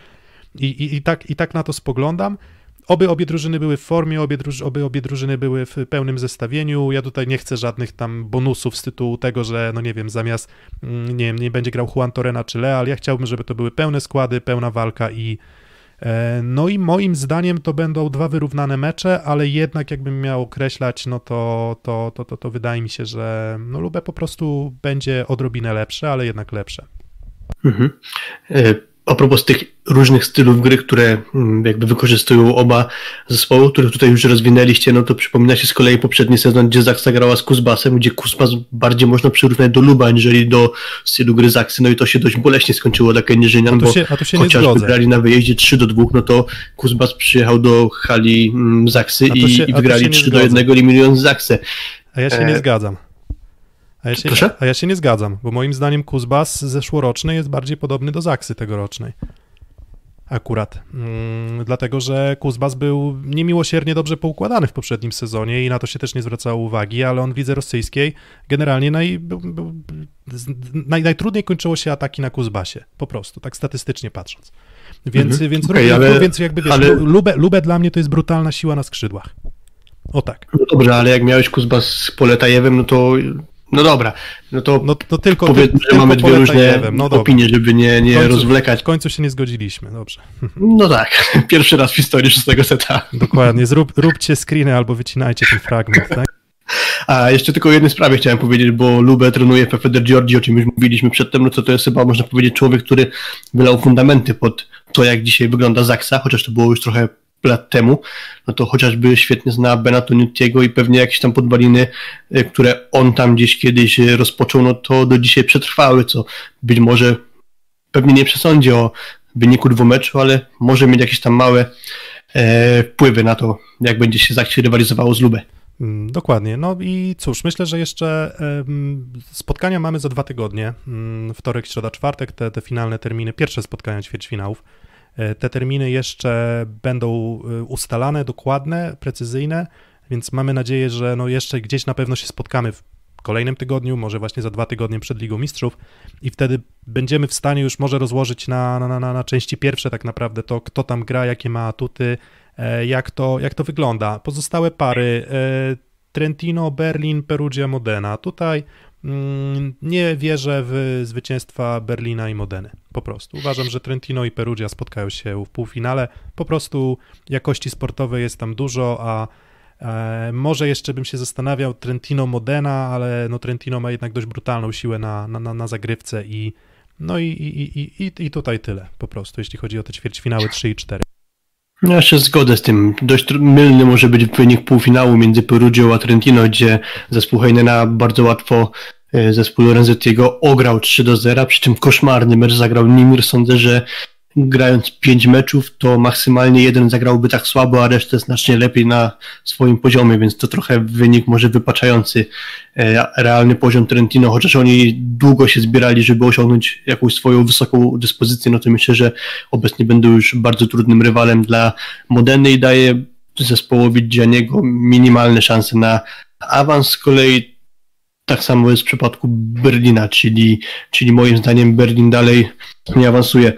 I, i, i, tak? I tak na to spoglądam. Oby obie drużyny były w formie, obie, druż, oby obie drużyny były w pełnym zestawieniu. Ja tutaj nie chcę żadnych tam bonusów z tytułu tego, że no nie wiem, zamiast mm, nie wiem, nie będzie grał Juan Torrena czy Leal. Ja chciałbym, żeby to były pełne składy, pełna walka i e, no i moim zdaniem to będą dwa wyrównane mecze, ale jednak jakbym miał określać, no to, to, to, to, to wydaje mi się, że no Lubę po prostu będzie odrobinę lepsze, ale jednak lepsze. Mhm. E, a propos tych różnych stylów gry, które mm, jakby wykorzystują oba zespoły, których tutaj już rozwinęliście, no to przypomina się z kolei poprzedni sezon, gdzie Zaksa grała z Kuzbasem, gdzie Kuzbas bardziej można przyrównać do Luba, aniżeli do stylu gry Zaksy, no i to się dość boleśnie skończyło dla Kędzierzynian, bo się, chociażby grali na wyjeździe 3 do 2, no to Kuzbas przyjechał do hali mm, Zaksy i, się, i wygrali 3 do 1, eliminując Zaksę. A ja się e... nie zgadzam. A ja, się, Proszę? a ja się nie zgadzam, bo moim zdaniem Kuzbas zeszłoroczny jest bardziej podobny do Zaksy tegorocznej. Akurat. Mm, dlatego, że Kuzbas był niemiłosiernie dobrze poukładany w poprzednim sezonie i na to się też nie zwracało uwagi, ale on w lidze rosyjskiej generalnie naj, był, był, naj, najtrudniej kończyło się ataki na Kuzbasie. Po prostu, tak statystycznie patrząc. Więc, mhm. więc, okay, ale, więc jakby wiesz, ale... Lubę, Lubę dla mnie to jest brutalna siła na skrzydłach. O tak. No dobrze, ale jak miałeś Kuzbas z Poletajewem, no to no dobra, no to no, no tylko, powiedzmy, że mamy dwie różne no opinie, żeby nie, nie w końcu, rozwlekać. W końcu się nie zgodziliśmy, dobrze. (laughs) No tak, (laughs) pierwszy raz w historii szóstego seta. Dokładnie, Zrób, róbcie screeny albo wycinajcie ten fragment, tak? A jeszcze tylko o jednej sprawie chciałem powiedzieć, bo Lubę trenuje Fefeder Giorgi, o czym już mówiliśmy przedtem, no to to jest chyba, można powiedzieć, człowiek, który wylał fundamenty pod to, jak dzisiaj wygląda Zaksa, chociaż to było już trochę lat temu, no to chociażby świetnie zna Benato Nutiego i pewnie jakieś tam podwaliny, e, które on tam gdzieś kiedyś e, rozpoczął, no to do dzisiaj przetrwały, co być może pewnie nie przesądzi o wyniku dwumeczu, ale może mieć jakieś tam małe e, wpływy na to, jak będzie się Zakcie rywalizowało z Lubę. Mm, dokładnie. No i cóż, myślę, że jeszcze spotkania mamy za dwa tygodnie. Mm, wtorek, środa, czwartek, te, te finalne terminy, pierwsze spotkania ćwierćfinałów. E, te terminy jeszcze będą e, ustalane, dokładne, precyzyjne, więc mamy nadzieję, że no jeszcze gdzieś na pewno się spotkamy w kolejnym tygodniu, może właśnie za dwa tygodnie przed Ligą Mistrzów i wtedy będziemy w stanie już może rozłożyć na, na, na, na części pierwsze tak naprawdę to, kto tam gra, jakie ma atuty, e, jak to, jak to wygląda. Pozostałe pary Trentino, Berlin, Perugia, Modena. Tutaj nie wierzę w zwycięstwa Berlina i Modeny. Po prostu. Uważam, że Trentino i Perugia spotkają się w półfinale. Po prostu jakości sportowej jest tam dużo, a e, może jeszcze bym się zastanawiał Trentino Modena, ale no Trentino ma jednak dość brutalną siłę na, na, na zagrywce i no i, i, i, i, i tutaj tyle po prostu, jeśli chodzi o te ćwierćfinały 3 i 4. Ja się zgodzę z tym. Dość mylny może być wynik półfinału między Perugią a Trentino, gdzie zespół Heinena bardzo łatwo e, zespół Lorenzettiego ograł 3 do 0, przy czym koszmarny mecz zagrał Nimir. Sądzę, że grając pięć meczów, to maksymalnie jeden zagrałby tak słabo, a resztę znacznie lepiej na swoim poziomie, więc to trochę wynik może wypaczający e, realny poziom Trentino, chociaż oni długo się zbierali, żeby osiągnąć jakąś swoją wysoką dyspozycję, no to myślę, że obecnie będą już bardzo trudnym rywalem dla Modeny i daje zespołowi Gianniego minimalne szanse na awans. Z kolei tak samo jest w przypadku Berlina, czyli, czyli moim zdaniem Berlin dalej nie awansuje.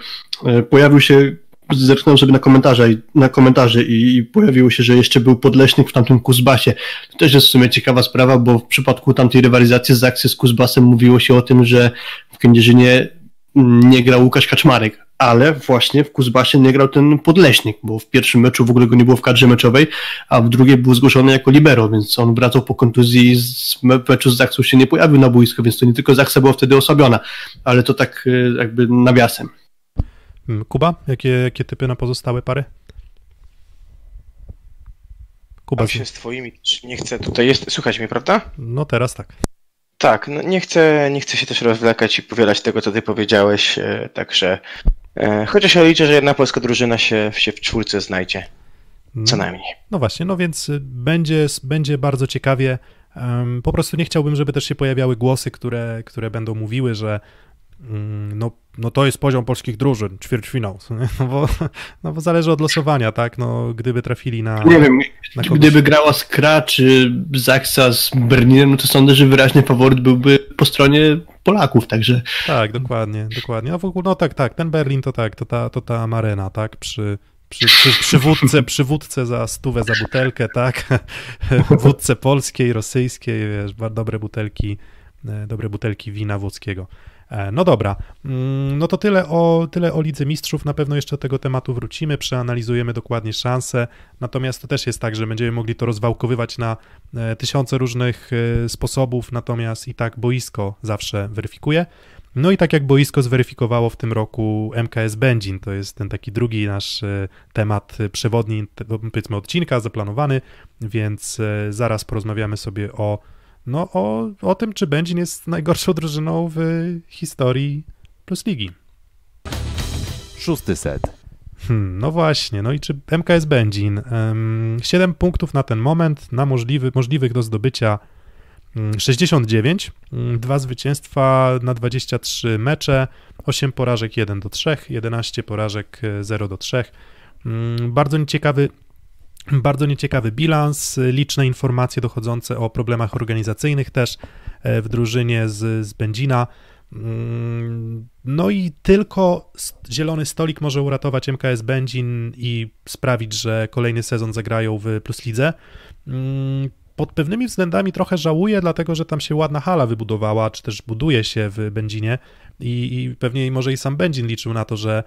E, pojawił się, zerknąłem sobie na komentarze, na komentarze i, pojawiło się, że jeszcze był Podleśnik w tamtym Kuzbasie. To też jest w sumie ciekawa sprawa, bo w przypadku tamtej rywalizacji z akcji z Kuzbasem mówiło się o tym, że w Kędzierzynie nie grał Łukasz Kaczmarek, ale właśnie w Kuzbasie nie grał ten Podleśnik, bo w pierwszym meczu w ogóle go nie było w kadrze meczowej, a w drugiej był zgłoszony jako libero, więc on wracał po kontuzji z meczu z Zaksą się nie pojawił na boisku, więc to nie tylko Zaksa była wtedy osłabiona, ale to tak e, jakby nawiasem. Hmm, Kuba, jakie, jakie typy na pozostałe pary? Kuba się z twoimi, nie chcę tutaj jest, słuchać mnie, prawda? No teraz tak. Tak, no nie, chcę, nie chcę się też rozwlekać i powielać tego, co ty powiedziałeś, e, także e, chociaż ja liczę, że jedna polska drużyna się, się w czwórce znajdzie, co najmniej. No właśnie, no więc będzie, będzie bardzo ciekawie. Po prostu nie chciałbym, żeby też się pojawiały głosy, które, które będą mówiły, że mm, no no to jest poziom polskich drużyn, ćwierćfinał, (laughs) no bo, no bo zależy od losowania, tak, no gdyby trafili na... Nie wiem, na gdyby grała Skra czy Zaksa z Berlinem, no to sądzę, że wyraźny faworyt byłby po stronie Polaków, także... Tak, dokładnie, dokładnie, a w ogóle, no tak, tak, ten Berlin to tak, to ta, to ta Marena, tak, przy, przy, przy, przywódce, przywódce za stówę za butelkę, tak, (laughs) wódce polskiej, rosyjskiej, wiesz, dobre butelki, e, dobre butelki wina włodzkiego. E, no dobra, mm, no to tyle o, tyle o Lidze Mistrzów. Na pewno jeszcze do tego tematu wrócimy, przeanalizujemy dokładnie szanse. Natomiast to też jest tak, że będziemy mogli to rozwałkowywać na e, tysiące różnych e, sposobów, natomiast i tak boisko zawsze weryfikuje. No i tak jak boisko zweryfikowało w tym roku MKS Będzin, to jest ten taki drugi nasz temat przewodni, powiedzmy odcinka zaplanowany, więc zaraz porozmawiamy sobie o no, o, o tym, czy Będzin jest najgorszą drużyną w historii Plus Ligi. Szósty set. Hmm, no właśnie, no i czy MKS Będzin? Um, 7 punktów na ten moment, na możliwy, możliwych do zdobycia 69, mm, mm, dwa zwycięstwa na 23 mecze, 8 porażek 1 do 3, 11 porażek 0 do 3. Mm, bardzo nieciekawy bardzo nieciekawy bilans, liczne informacje dochodzące o problemach organizacyjnych też e, w drużynie z, z Będzina. Mm, no i tylko zielony stolik może uratować MKS Będzin i sprawić, że kolejny sezon zagrają w Plus Lidze. Mm, pod pewnymi względami trochę żałuję, dlatego że tam się ładna hala wybudowała, czy też buduje się w Będzinie i, i pewnie może i sam Będzin liczył na to, że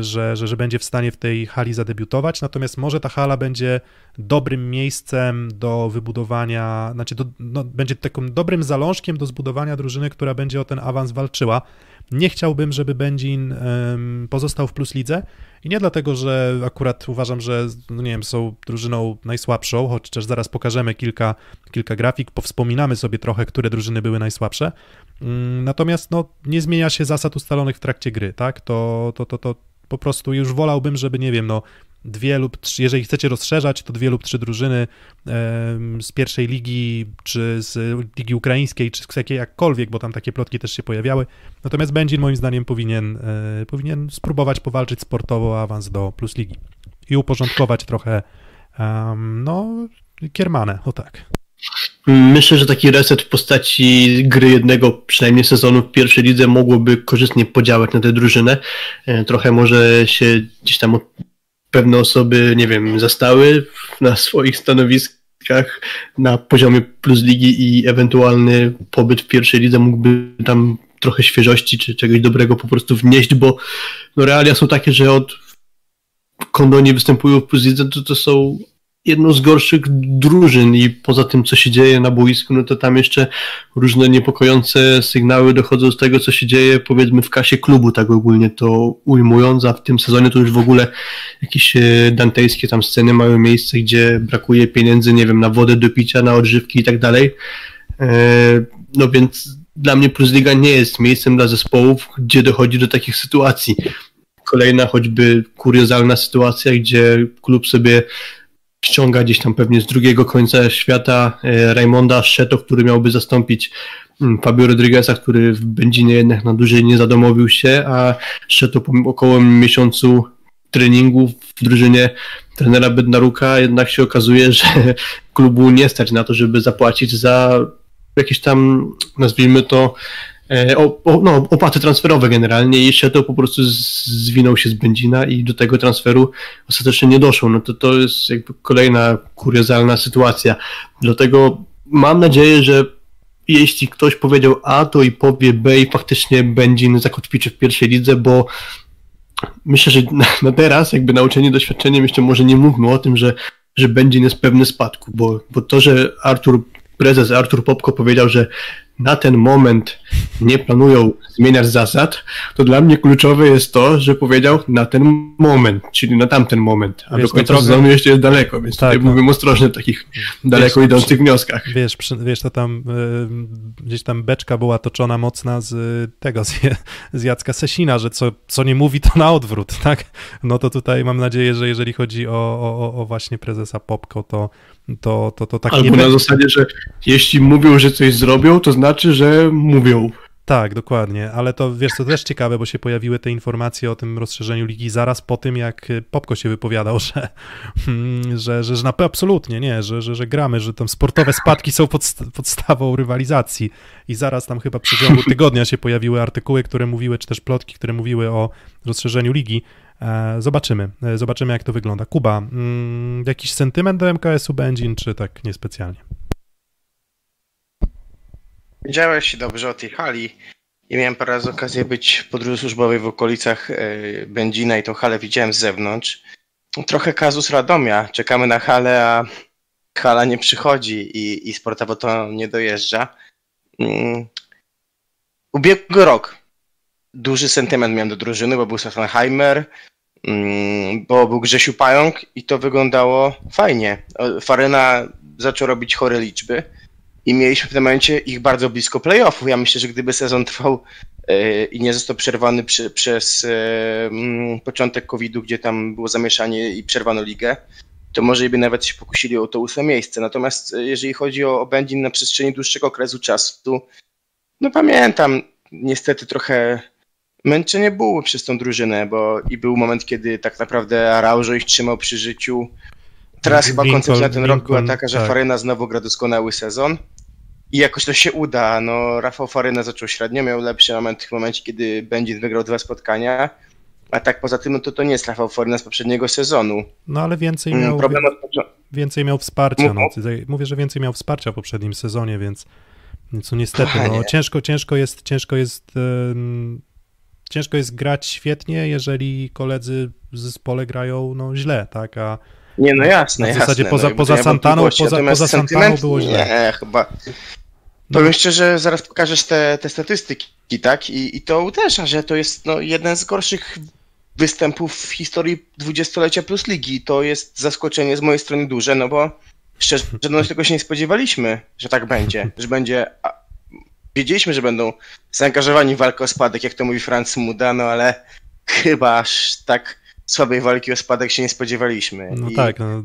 że, że, że będzie w stanie w tej hali zadebiutować, natomiast może ta hala będzie dobrym miejscem do wybudowania, znaczy do, no, będzie takim dobrym zalążkiem do zbudowania drużyny, która będzie o ten awans walczyła. Nie chciałbym, żeby Będzin um, pozostał w plus lidze i nie dlatego, że akurat uważam, że no nie wiem, są drużyną najsłabszą, chociaż zaraz pokażemy kilka, kilka grafik, powspominamy sobie trochę, które drużyny były najsłabsze, Mm, natomiast no, nie zmienia się zasad ustalonych w trakcie gry, tak? To, to, to, to po prostu już wolałbym, żeby, nie wiem, no, dwie lub trzy, jeżeli chcecie rozszerzać, to dwie lub trzy drużyny z pierwszej ligi, czy z ligi ukraińskiej, czy z jakiej jakkolwiek, bo tam takie plotki też się pojawiały. Natomiast Będzin moim zdaniem powinien, e, powinien spróbować powalczyć sportowo o awans do plus ligi i uporządkować trochę, no, Kiermanę, o tak. Myślę, że taki reset w postaci gry jednego przynajmniej sezonu w pierwszej lidze mogłoby korzystnie podziałać na tę drużynę. E, trochę może się gdzieś tam pewne osoby, nie wiem, zastały na swoich stanowiskach na poziomie plus ligi i ewentualny pobyt w pierwszej lidze mógłby tam trochę świeżości czy czegoś dobrego po prostu wnieść, bo no realia są takie, że od Kondoni występują w plus lidze, to, to są jedną z gorszych drużyn i poza tym, co się dzieje na boisku, no to tam jeszcze różne niepokojące sygnały dochodzą z tego, co się dzieje, powiedzmy, w kasie klubu, tak ogólnie to ujmując, a w tym sezonie to już w ogóle jakieś e, dantejskie tam sceny mają miejsce, gdzie brakuje pieniędzy, nie wiem, na wodę do picia, na odżywki i tak dalej. E, no więc dla mnie Plus Liga nie jest miejscem dla zespołów, gdzie dochodzi do takich sytuacji kolejna choćby kuriozalna sytuacja, gdzie klub sobie ściąga gdzieś tam pewnie z drugiego końca świata e, Raymonda Szeto, który miałby zastąpić mm, Fabio Rodrigueza, który w Będzinie jednak na dłużej nie zadomowił się, a Szeto po około miesiącu treningów w drużynie trenera Bednaruka jednak się okazuje, że (laughs) klubu nie stać na to, żeby zapłacić za jakieś tam, nazwijmy to, o, o, no, opłaty transferowe generalnie i to po prostu zwinął się z Będzina i do tego transferu ostatecznie nie doszło. No to to jest jakby kolejna kuriozalna sytuacja. Dlatego mam nadzieję, że jeśli ktoś powiedział A, to i powie B i faktycznie Będzin zakotwiczy w pierwszej lidze, bo myślę, że na, na teraz jakby nauczenie doświadczeniem jeszcze może nie mówmy o tym, że, że Będzin jest pewny spadku, bo, bo to, że Artur prezes Artur Popko powiedział, że na ten moment nie planują zmieniać zasad, to dla mnie kluczowe jest to, że powiedział na ten moment, czyli na tamten moment, a wiesz, do końca trochę... sezonu jeszcze jest daleko, więc tak, tutaj no. mówimy ostrożnie w takich daleko wiesz, idących wnioskach. Wiesz, wiesz, to tam y, gdzieś tam beczka była toczona mocna z tego, z, z Jacka Sesina, że co, co nie mówi, to na odwrót, tak? No to tutaj mam nadzieję, że jeżeli chodzi o, o, o właśnie prezesa Popko, to to, to, to tak Albo nie na zasadzie, że jeśli mówią, że coś zrobią, to znaczy, że mówią. Tak, dokładnie, ale to wiesz, to też ciekawe, bo się pojawiły te informacje o tym rozszerzeniu ligi zaraz po tym, jak Popko się wypowiadał, (laughs) że, że, że, że na, absolutnie nie, że, że, że gramy, że tam sportowe spadki są podst podstawą rywalizacji. I zaraz tam chyba w przeciągu (laughs) tygodnia się pojawiły artykuły, które mówiły, czy też plotki, które mówiły o rozszerzeniu ligi, zobaczymy, e, zobaczymy jak to wygląda. Kuba, mm, jakiś sentyment do MKS-u Będzin, czy tak niespecjalnie? Wiedziałeś dobrze o tej hali i miałem parę razy okazję być w podróży służbowej w okolicach e, Będzina i tą halę widziałem z zewnątrz. Trochę kazus Radomia. Czekamy na halę, a hala nie przychodzi i, i sportowo to nie dojeżdża. Mm. Ubiegły rok duży sentyment miałem do drużyny, bo był Sassenheimer, mm, bo był Grzesiu Pająk i to wyglądało fajnie. Faryna zaczął robić chore liczby i mieliśmy w tym momencie ich bardzo blisko playoffów. Ja myślę, że gdyby sezon trwał e, i nie został przerwany przy, przez e, mm, początek COVID-u, gdzie tam było zamieszanie i przerwano ligę, to może by nawet się pokusili o to ósme miejsce. Natomiast e, jeżeli chodzi o, o Będzin na przestrzeni dłuższego okresu czasu, no pamiętam niestety trochę męczenie było przez tą drużynę, bo i był moment, kiedy tak naprawdę Araujo ich trzymał przy życiu. Teraz chyba koncepcja na ten rok była taka, że tak. Faryna znowu gra doskonały sezon i jakoś to się uda. No, Rafał Faryna zaczął średnio, miał lepszy moment w momencie, kiedy będzie wygrał dwa spotkania. A tak poza tym, no to to nie jest Rafał Faryna z poprzedniego sezonu. No ale więcej mm, miał, Problem od... więcej miał wsparcia. No, mówię, że więcej miał wsparcia w poprzednim sezonie, więc, więc no niestety, no, ciężko, ciężko jest, ciężko jest ciężko jest grać świetnie, jeżeli koledzy w zespole grają no, źle, tak? A nie, no jasne, W zasadzie jasne, poza, no, poza Santaną, poza, poza Santaną było źle. Nie, chyba. No. Powiem szczerze, zaraz pokażesz te, te statystyki, tak? I, I to uderza, że to jest no, jeden z gorszych występów w historii dwudziestolecia plus ligi. To jest zaskoczenie z mojej strony duże, no bo szczerze no, tego się nie spodziewaliśmy, że tak będzie, że będzie wiedzieliśmy, że będą zaangażowani w walkę o spadek, jak to mówi Franz Muda, no ale chyba aż tak słabej walki o spadek się nie spodziewaliśmy. No I... tak, no.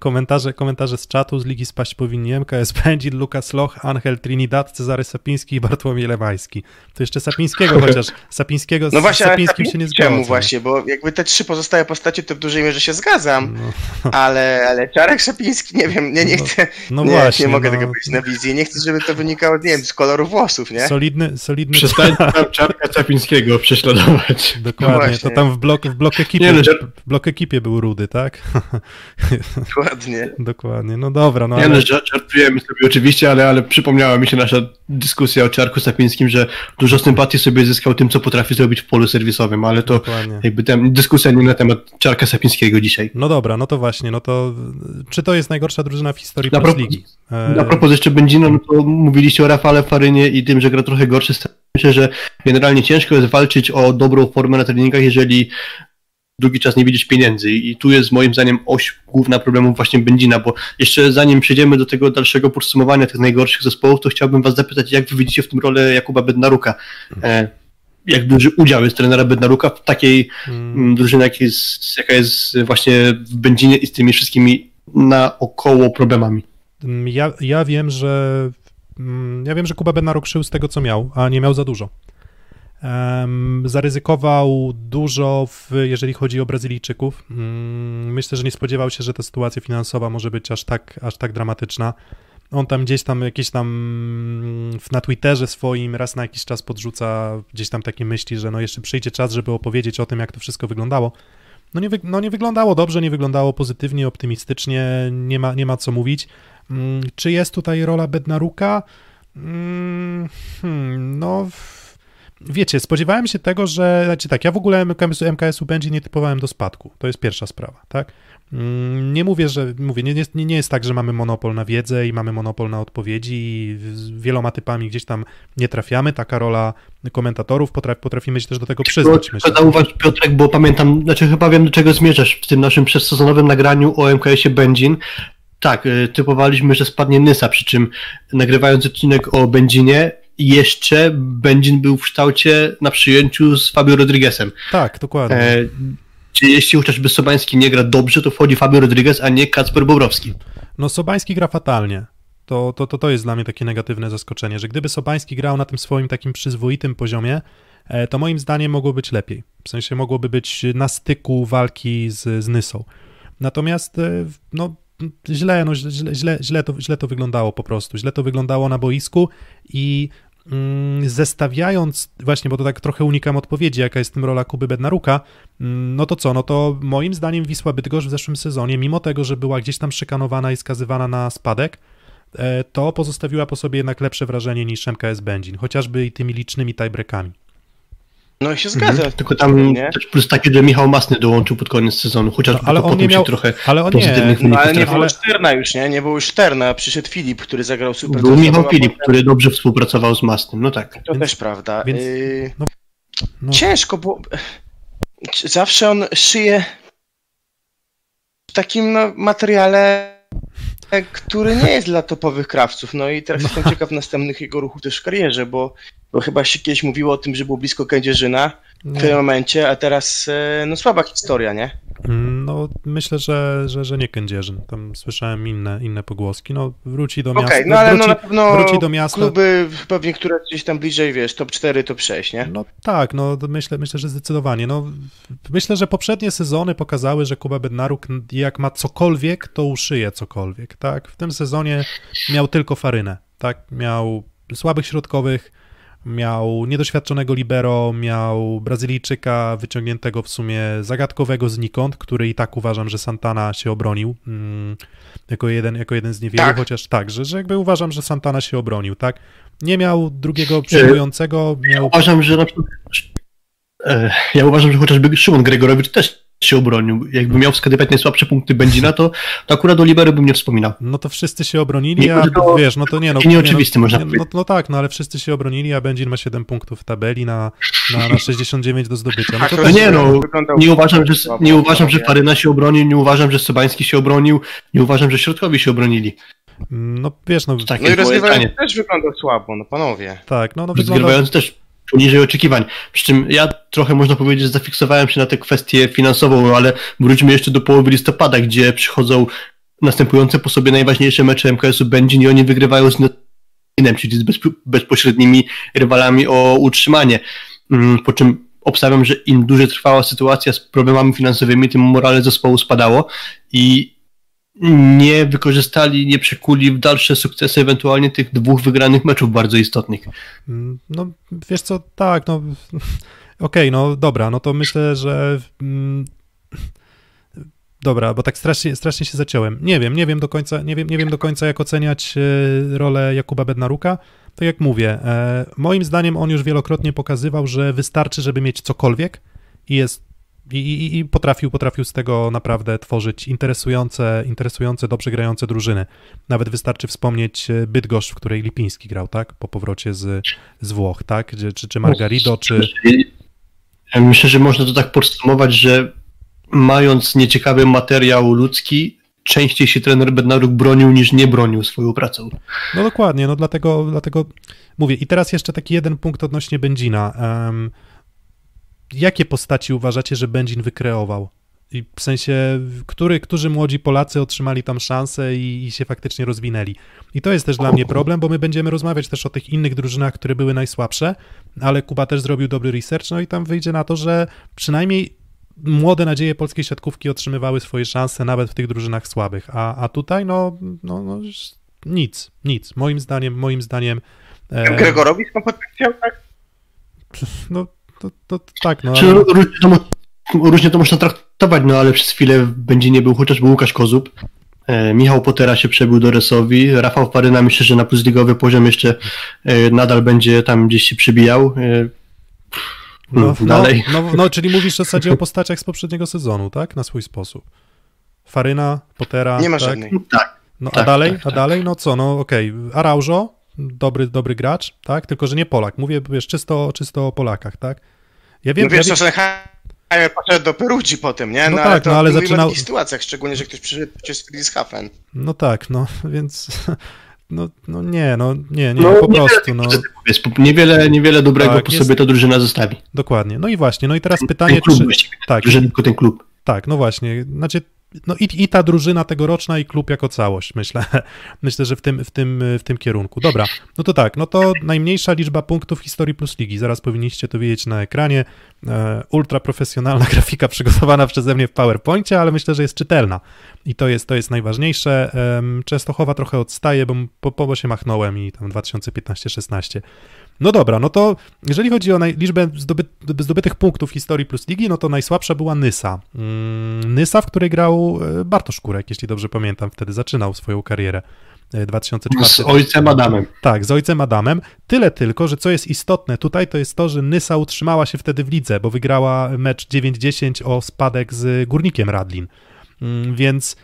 komentarze, komentarze z czatu z Ligi Spaść powinni MKS Pędzin, Lukas Loch, Angel Trinidad, Cezary Sapiński i Bartłomiej Lewański. To jeszcze Sapińskiego (laughs) chociaż, Sapińskiego no właśnie, z Sapińskim się nie zgadza. Czemu właśnie, bo jakby te trzy pozostałe postacie to w dużej mierze się zgadzam, no. ale, ale Czarek Sapiński, nie wiem, nie, nie no, chcę, no, no nie, właśnie, nie mogę no. tego powiedzieć na wizji, nie chcę, żeby to wynikało, nie wiem, z koloru włosów, nie? Solidny, solidny... Przestań (laughs) Czarka Sapińskiego prześladować. Dokładnie, to tam w blok, w blok ekipie, nie, no, w blok ekipie był Rudy, tak? (laughs) Dokładnie. Dokładnie, no dobra. No, nie, ale... no, żartujemy sobie oczywiście, ale, ale przypomniała mi się nasza dyskusja o Czarku Sapińskim, że dużo sympatii sobie zyskał tym, co potrafi zrobić w polu serwisowym, ale to Dokładnie. jakby ten, dyskusja nie na temat Czarka Sapińskiego dzisiaj. No dobra, no to właśnie, no to czy to jest najgorsza drużyna w historii na pro... Ligi? Na propos jeszcze Będzina, no to mówiliście o Rafale Farynie i tym, że gra trochę gorszy Myślę, że generalnie ciężko jest walczyć o dobrą formę na treningach, jeżeli długi czas nie widzieć pieniędzy. I tu jest moim zdaniem oś główna problemów właśnie Będzina, bo jeszcze zanim przejdziemy do tego dalszego podsumowania tych najgorszych zespołów, to chciałbym was zapytać, jak wy widzicie w tym rolę Jakuba Bednaruka. E, jak duży udział jest trenera Bednaruka w takiej hmm. drużynie, jak jest, jaka jest właśnie w Będzinie i z tymi wszystkimi naokoło problemami. Ja, ja wiem, że ja wiem, że Kuba Bednaruk szył z tego, co miał, a nie miał za dużo. Zaryzykował dużo, w, jeżeli chodzi o Brazylijczyków. Um, myślę, że nie spodziewał się, że ta sytuacja finansowa może być aż tak, aż tak dramatyczna. On tam gdzieś tam jakieś tam na Twitterze swoim raz na jakiś czas podrzuca gdzieś tam takie myśli, że no jeszcze przyjdzie czas, żeby opowiedzieć o tym, jak to wszystko wyglądało. No nie, wy, no nie wyglądało dobrze, nie wyglądało pozytywnie, optymistycznie, nie ma, nie ma co mówić. Um, czy jest tutaj rola Bednaruka? Mm, hmm, no wiecie, spodziewałem się tego, że, znaczy tak, ja w ogóle MKS-u, MKS-u będzie nie typowałem do spadku, to jest pierwsza sprawa, tak? Mm, nie mówię, że, mówię, nie, nie, nie jest tak, że mamy monopol na wiedzę i mamy monopol na odpowiedzi i z wieloma typami gdzieś tam nie trafiamy, taka rola komentatorów, potraf, potrafimy się też do tego przyznać. Myślę. Zauważ Piotrek, bo pamiętam, znaczy chyba wiem do czego zmierzasz w tym naszym przesezonowym nagraniu o MKS-ie Będzin, tak, y, typowaliśmy, że spadnie Nysa, przy czym nagrywając odcinek o Będzinie, jeszcze Będzin był w kształcie na przyjęciu z Fabio Rodriguezem. Tak, dokładnie. E, jeśli chociażby Sobański nie gra dobrze, to wchodzi Fabio Rodriguez, a nie Kacper Bobrowski. No Sobański gra fatalnie. To, to, to, to jest dla mnie takie negatywne zaskoczenie, że gdyby Sobański grał na tym swoim takim przyzwoitym poziomie, e, to moim zdaniem mogło być lepiej. W sensie mogłoby być na styku walki z, z Nysą. Natomiast e, no, źle, no, źle, źle, źle, to, źle to wyglądało po prostu. Źle to wyglądało na boisku i zestawiając, właśnie, bo to tak trochę unikam odpowiedzi, jaka jest tym rola Kuby Bednaruka, mm, no to co, no to moim zdaniem Wisła Bydgoszcz w zeszłym sezonie, mimo tego, że była gdzieś tam szykanowana i skazywana na spadek, e, to pozostawiła po sobie jednak lepsze wrażenie niż MKS Będzin, chociażby i tymi licznymi tiebreakami. No i się zgadza. Mhm. Tylko tam nie? też plus taki, że Michał Masny dołączył pod koniec sezonu, chociaż no, ale on nie miał trochę ale on nie, no, ale nie było Szterna już, nie? Nie było Szterna, przyszedł Filip, który zagrał super. Był Michał Filip, który dobrze współpracował z Masnym, no tak. To więc, też prawda. Więc, yy, no, no. Ciężko, bo zawsze on szyje w takim no, materiale który nie jest dla topowych krawców. No i teraz no. jestem ciekaw następnych jego ruchów też w karierze, bo, bo chyba się kiedyś mówiło o tym, że było blisko Kędzierzyna w tym momencie, a teraz e, no słaba historia, nie? No, myślę, że, że, że nie Kędzierzyn. Tam słyszałem inne, inne pogłoski. No, wróci do miasta. Okej, no ale wróci, no na pewno wróci do miasta. kluby pewnie, które gdzieś tam bliżej, wiesz, top 4, top 6, nie? No tak, no myślę, myślę, że zdecydowanie. No, myślę, że poprzednie sezony pokazały, że Kuba Bednaruk jak ma cokolwiek, to uszyje cokolwiek, tak? W tym sezonie miał tylko farynę, tak? Miał słabych środkowych, miał niedoświadczonego libero, miał Brazylijczyka wyciągniętego w sumie zagadkowego znikąd, który i tak uważam, że Santana się obronił mm, jako, jeden, jako jeden z niewielu, tak. chociaż tak, że, że jakby uważam, że Santana się obronił, tak? Nie miał drugiego przyjmującego, miał... Ja uważam, że na przykład e, ja uważam, że chociażby Szymon Gregorowicz też się obronił. Jakby miał wskazywać najsłabsze punkty Będzina, to, to akurat o Libery bym nie wspominał. No to wszyscy się obronili, a to, wiesz, no to nie no. Nieoczywiste nie, no, można nie, no, no, tak, no ale wszyscy się obronili, a Będzin ma 7 punktów w tabeli na, na, na 69 do zdobycia. No to no nie no, nie uważam, że, nie uważam, że Faryna się obronił, nie uważam, że Sobański się obronił, nie uważam, że Środkowi się obronili. No wiesz, no... no i rozgrywający też wygląda słabo, no panowie. Tak, no, no wygląda... też poniżej oczekiwań. Przy czym ja trochę można powiedzieć, że zafiksowałem się na tę kwestię finansową, ale wróćmy jeszcze do połowy listopada, gdzie przychodzą następujące po sobie najważniejsze mecze MKS-u Będzin i oni wygrywają z Netinem, czyli z bezpośrednimi rywalami o utrzymanie. Mm, po czym obstawiam, że im dłużej trwała sytuacja z problemami finansowymi, tym morale zespołu spadało i nie wykorzystali, nie przekuli w dalsze sukcesy ewentualnie tych dwóch wygranych meczów bardzo istotnych. Mm, no wiesz co, tak, no (laughs) okej, okay, no dobra, no to myślę, że mm, (laughs) dobra, bo tak strasznie, strasznie się zaciąłem. Nie wiem, nie wiem do końca, nie wiem, nie wiem do końca jak oceniać e, rolę Jakuba Bednaruka. Tak jak mówię, e, moim zdaniem on już wielokrotnie pokazywał, że wystarczy, żeby mieć cokolwiek i jest i, i, I, potrafił, potrafił z tego naprawdę tworzyć interesujące, interesujące, dobrze grające drużyny. Nawet wystarczy wspomnieć e, Bydgoszcz, w której Lipiński grał, tak? Po powrocie z, z Włoch, tak? Czy, czy Margarido, czy... Myślę, że można to tak podsumować, że mając nieciekawy materiał ludzki, częściej się trener Bednaruk bronił niż nie bronił swoją pracą. No dokładnie, no dlatego, dlatego mówię. I teraz jeszcze taki jeden punkt odnośnie Będzina. Um, jakie postaci uważacie, że Będzin wykreował? I w sensie, który, którzy młodzi Polacy otrzymali tam szansę i, i się faktycznie rozwinęli. I to jest też dla mnie problem, bo my będziemy rozmawiać też o tych innych drużynach, które były najsłabsze, ale Kuba też zrobił dobry research, no i tam wyjdzie na to, że przynajmniej młode nadzieje polskiej siatkówki otrzymywały swoje szanse nawet w tych drużynach słabych, a, a tutaj no, no, no nic, nic. Moim zdaniem, moim zdaniem... E... Gregorowicz ma potencjał, tak? No, to, to, tak, no. Ale... Różnie, to, różnie to można traktować, no ale przez chwilę będzie nie był chociażby Łukasz Kozub. E, Michał Potera się przebył do Resowi. Rafał Faryna myślę, że na plusligowy poziom jeszcze e, nadal będzie tam gdzieś się przybijał. E, no, no, dalej. No, no, no, czyli mówisz w zasadzie o postaciach z poprzedniego sezonu, tak? Na swój sposób. Faryna, Potera. Nie ma tak? żadnej. Tak. No tak, a dalej, tak, a tak. dalej, no co, no okej, okay. Araujo, dobry, dobry gracz, tak, tylko że nie Polak, mówię, wiesz, czysto, czysto o Polakach, tak. Ja wiem, no wiesz, ja wiem... Heimer poszedł do Perugii potem, nie? No, no tak, no ale zaczynał... w takich sytuacjach, szczególnie, że ktoś przyszedł przez Friedrichshafen. No tak, no, (laughs) więc... No, no nie, no nie, nie, no, po prostu, no. Jest, niewiele, niewiele dobrego tak, po jest... sobie ta drużyna zostawi. Dokładnie, no i właśnie, no i teraz pytanie, ten klub czy... Tak. Tylko ten klub. Tak, no właśnie, znaczy no i, i ta drużyna tegoroczna i klub jako całość, myślę. (laughs) Myślę, że w tym, w, tym, w tym kierunku. Dobra, no to tak, no to najmniejsza liczba punktów w historii plus ligi. Zaraz powinniście to widzieć na ekranie. E, ultra profesjonalna (laughs) grafika przygotowana przeze mnie w PowerPoincie, ale myślę, że jest czytelna. I to jest, to jest najważniejsze. Częstochowa trochę odstaje, bo po, po się machnąłem i tam 2015-16. No dobra, no to jeżeli chodzi o liczbę zdoby, zdobytych punktów w historii plus ligi, no to najsłabsza była Nysa. Mm, Nysa, w której grał e, Bartosz Kurek, jeśli dobrze pamiętam, wtedy zaczynał swoją karierę. 2004. Z ojcem Adamem. Tak, z ojcem Adamem. Tyle tylko, że co jest istotne tutaj, to jest to, że Nysa utrzymała się wtedy w lidze, bo wygrała mecz 9-10 o spadek z Górnikiem Radlin. Mm, więc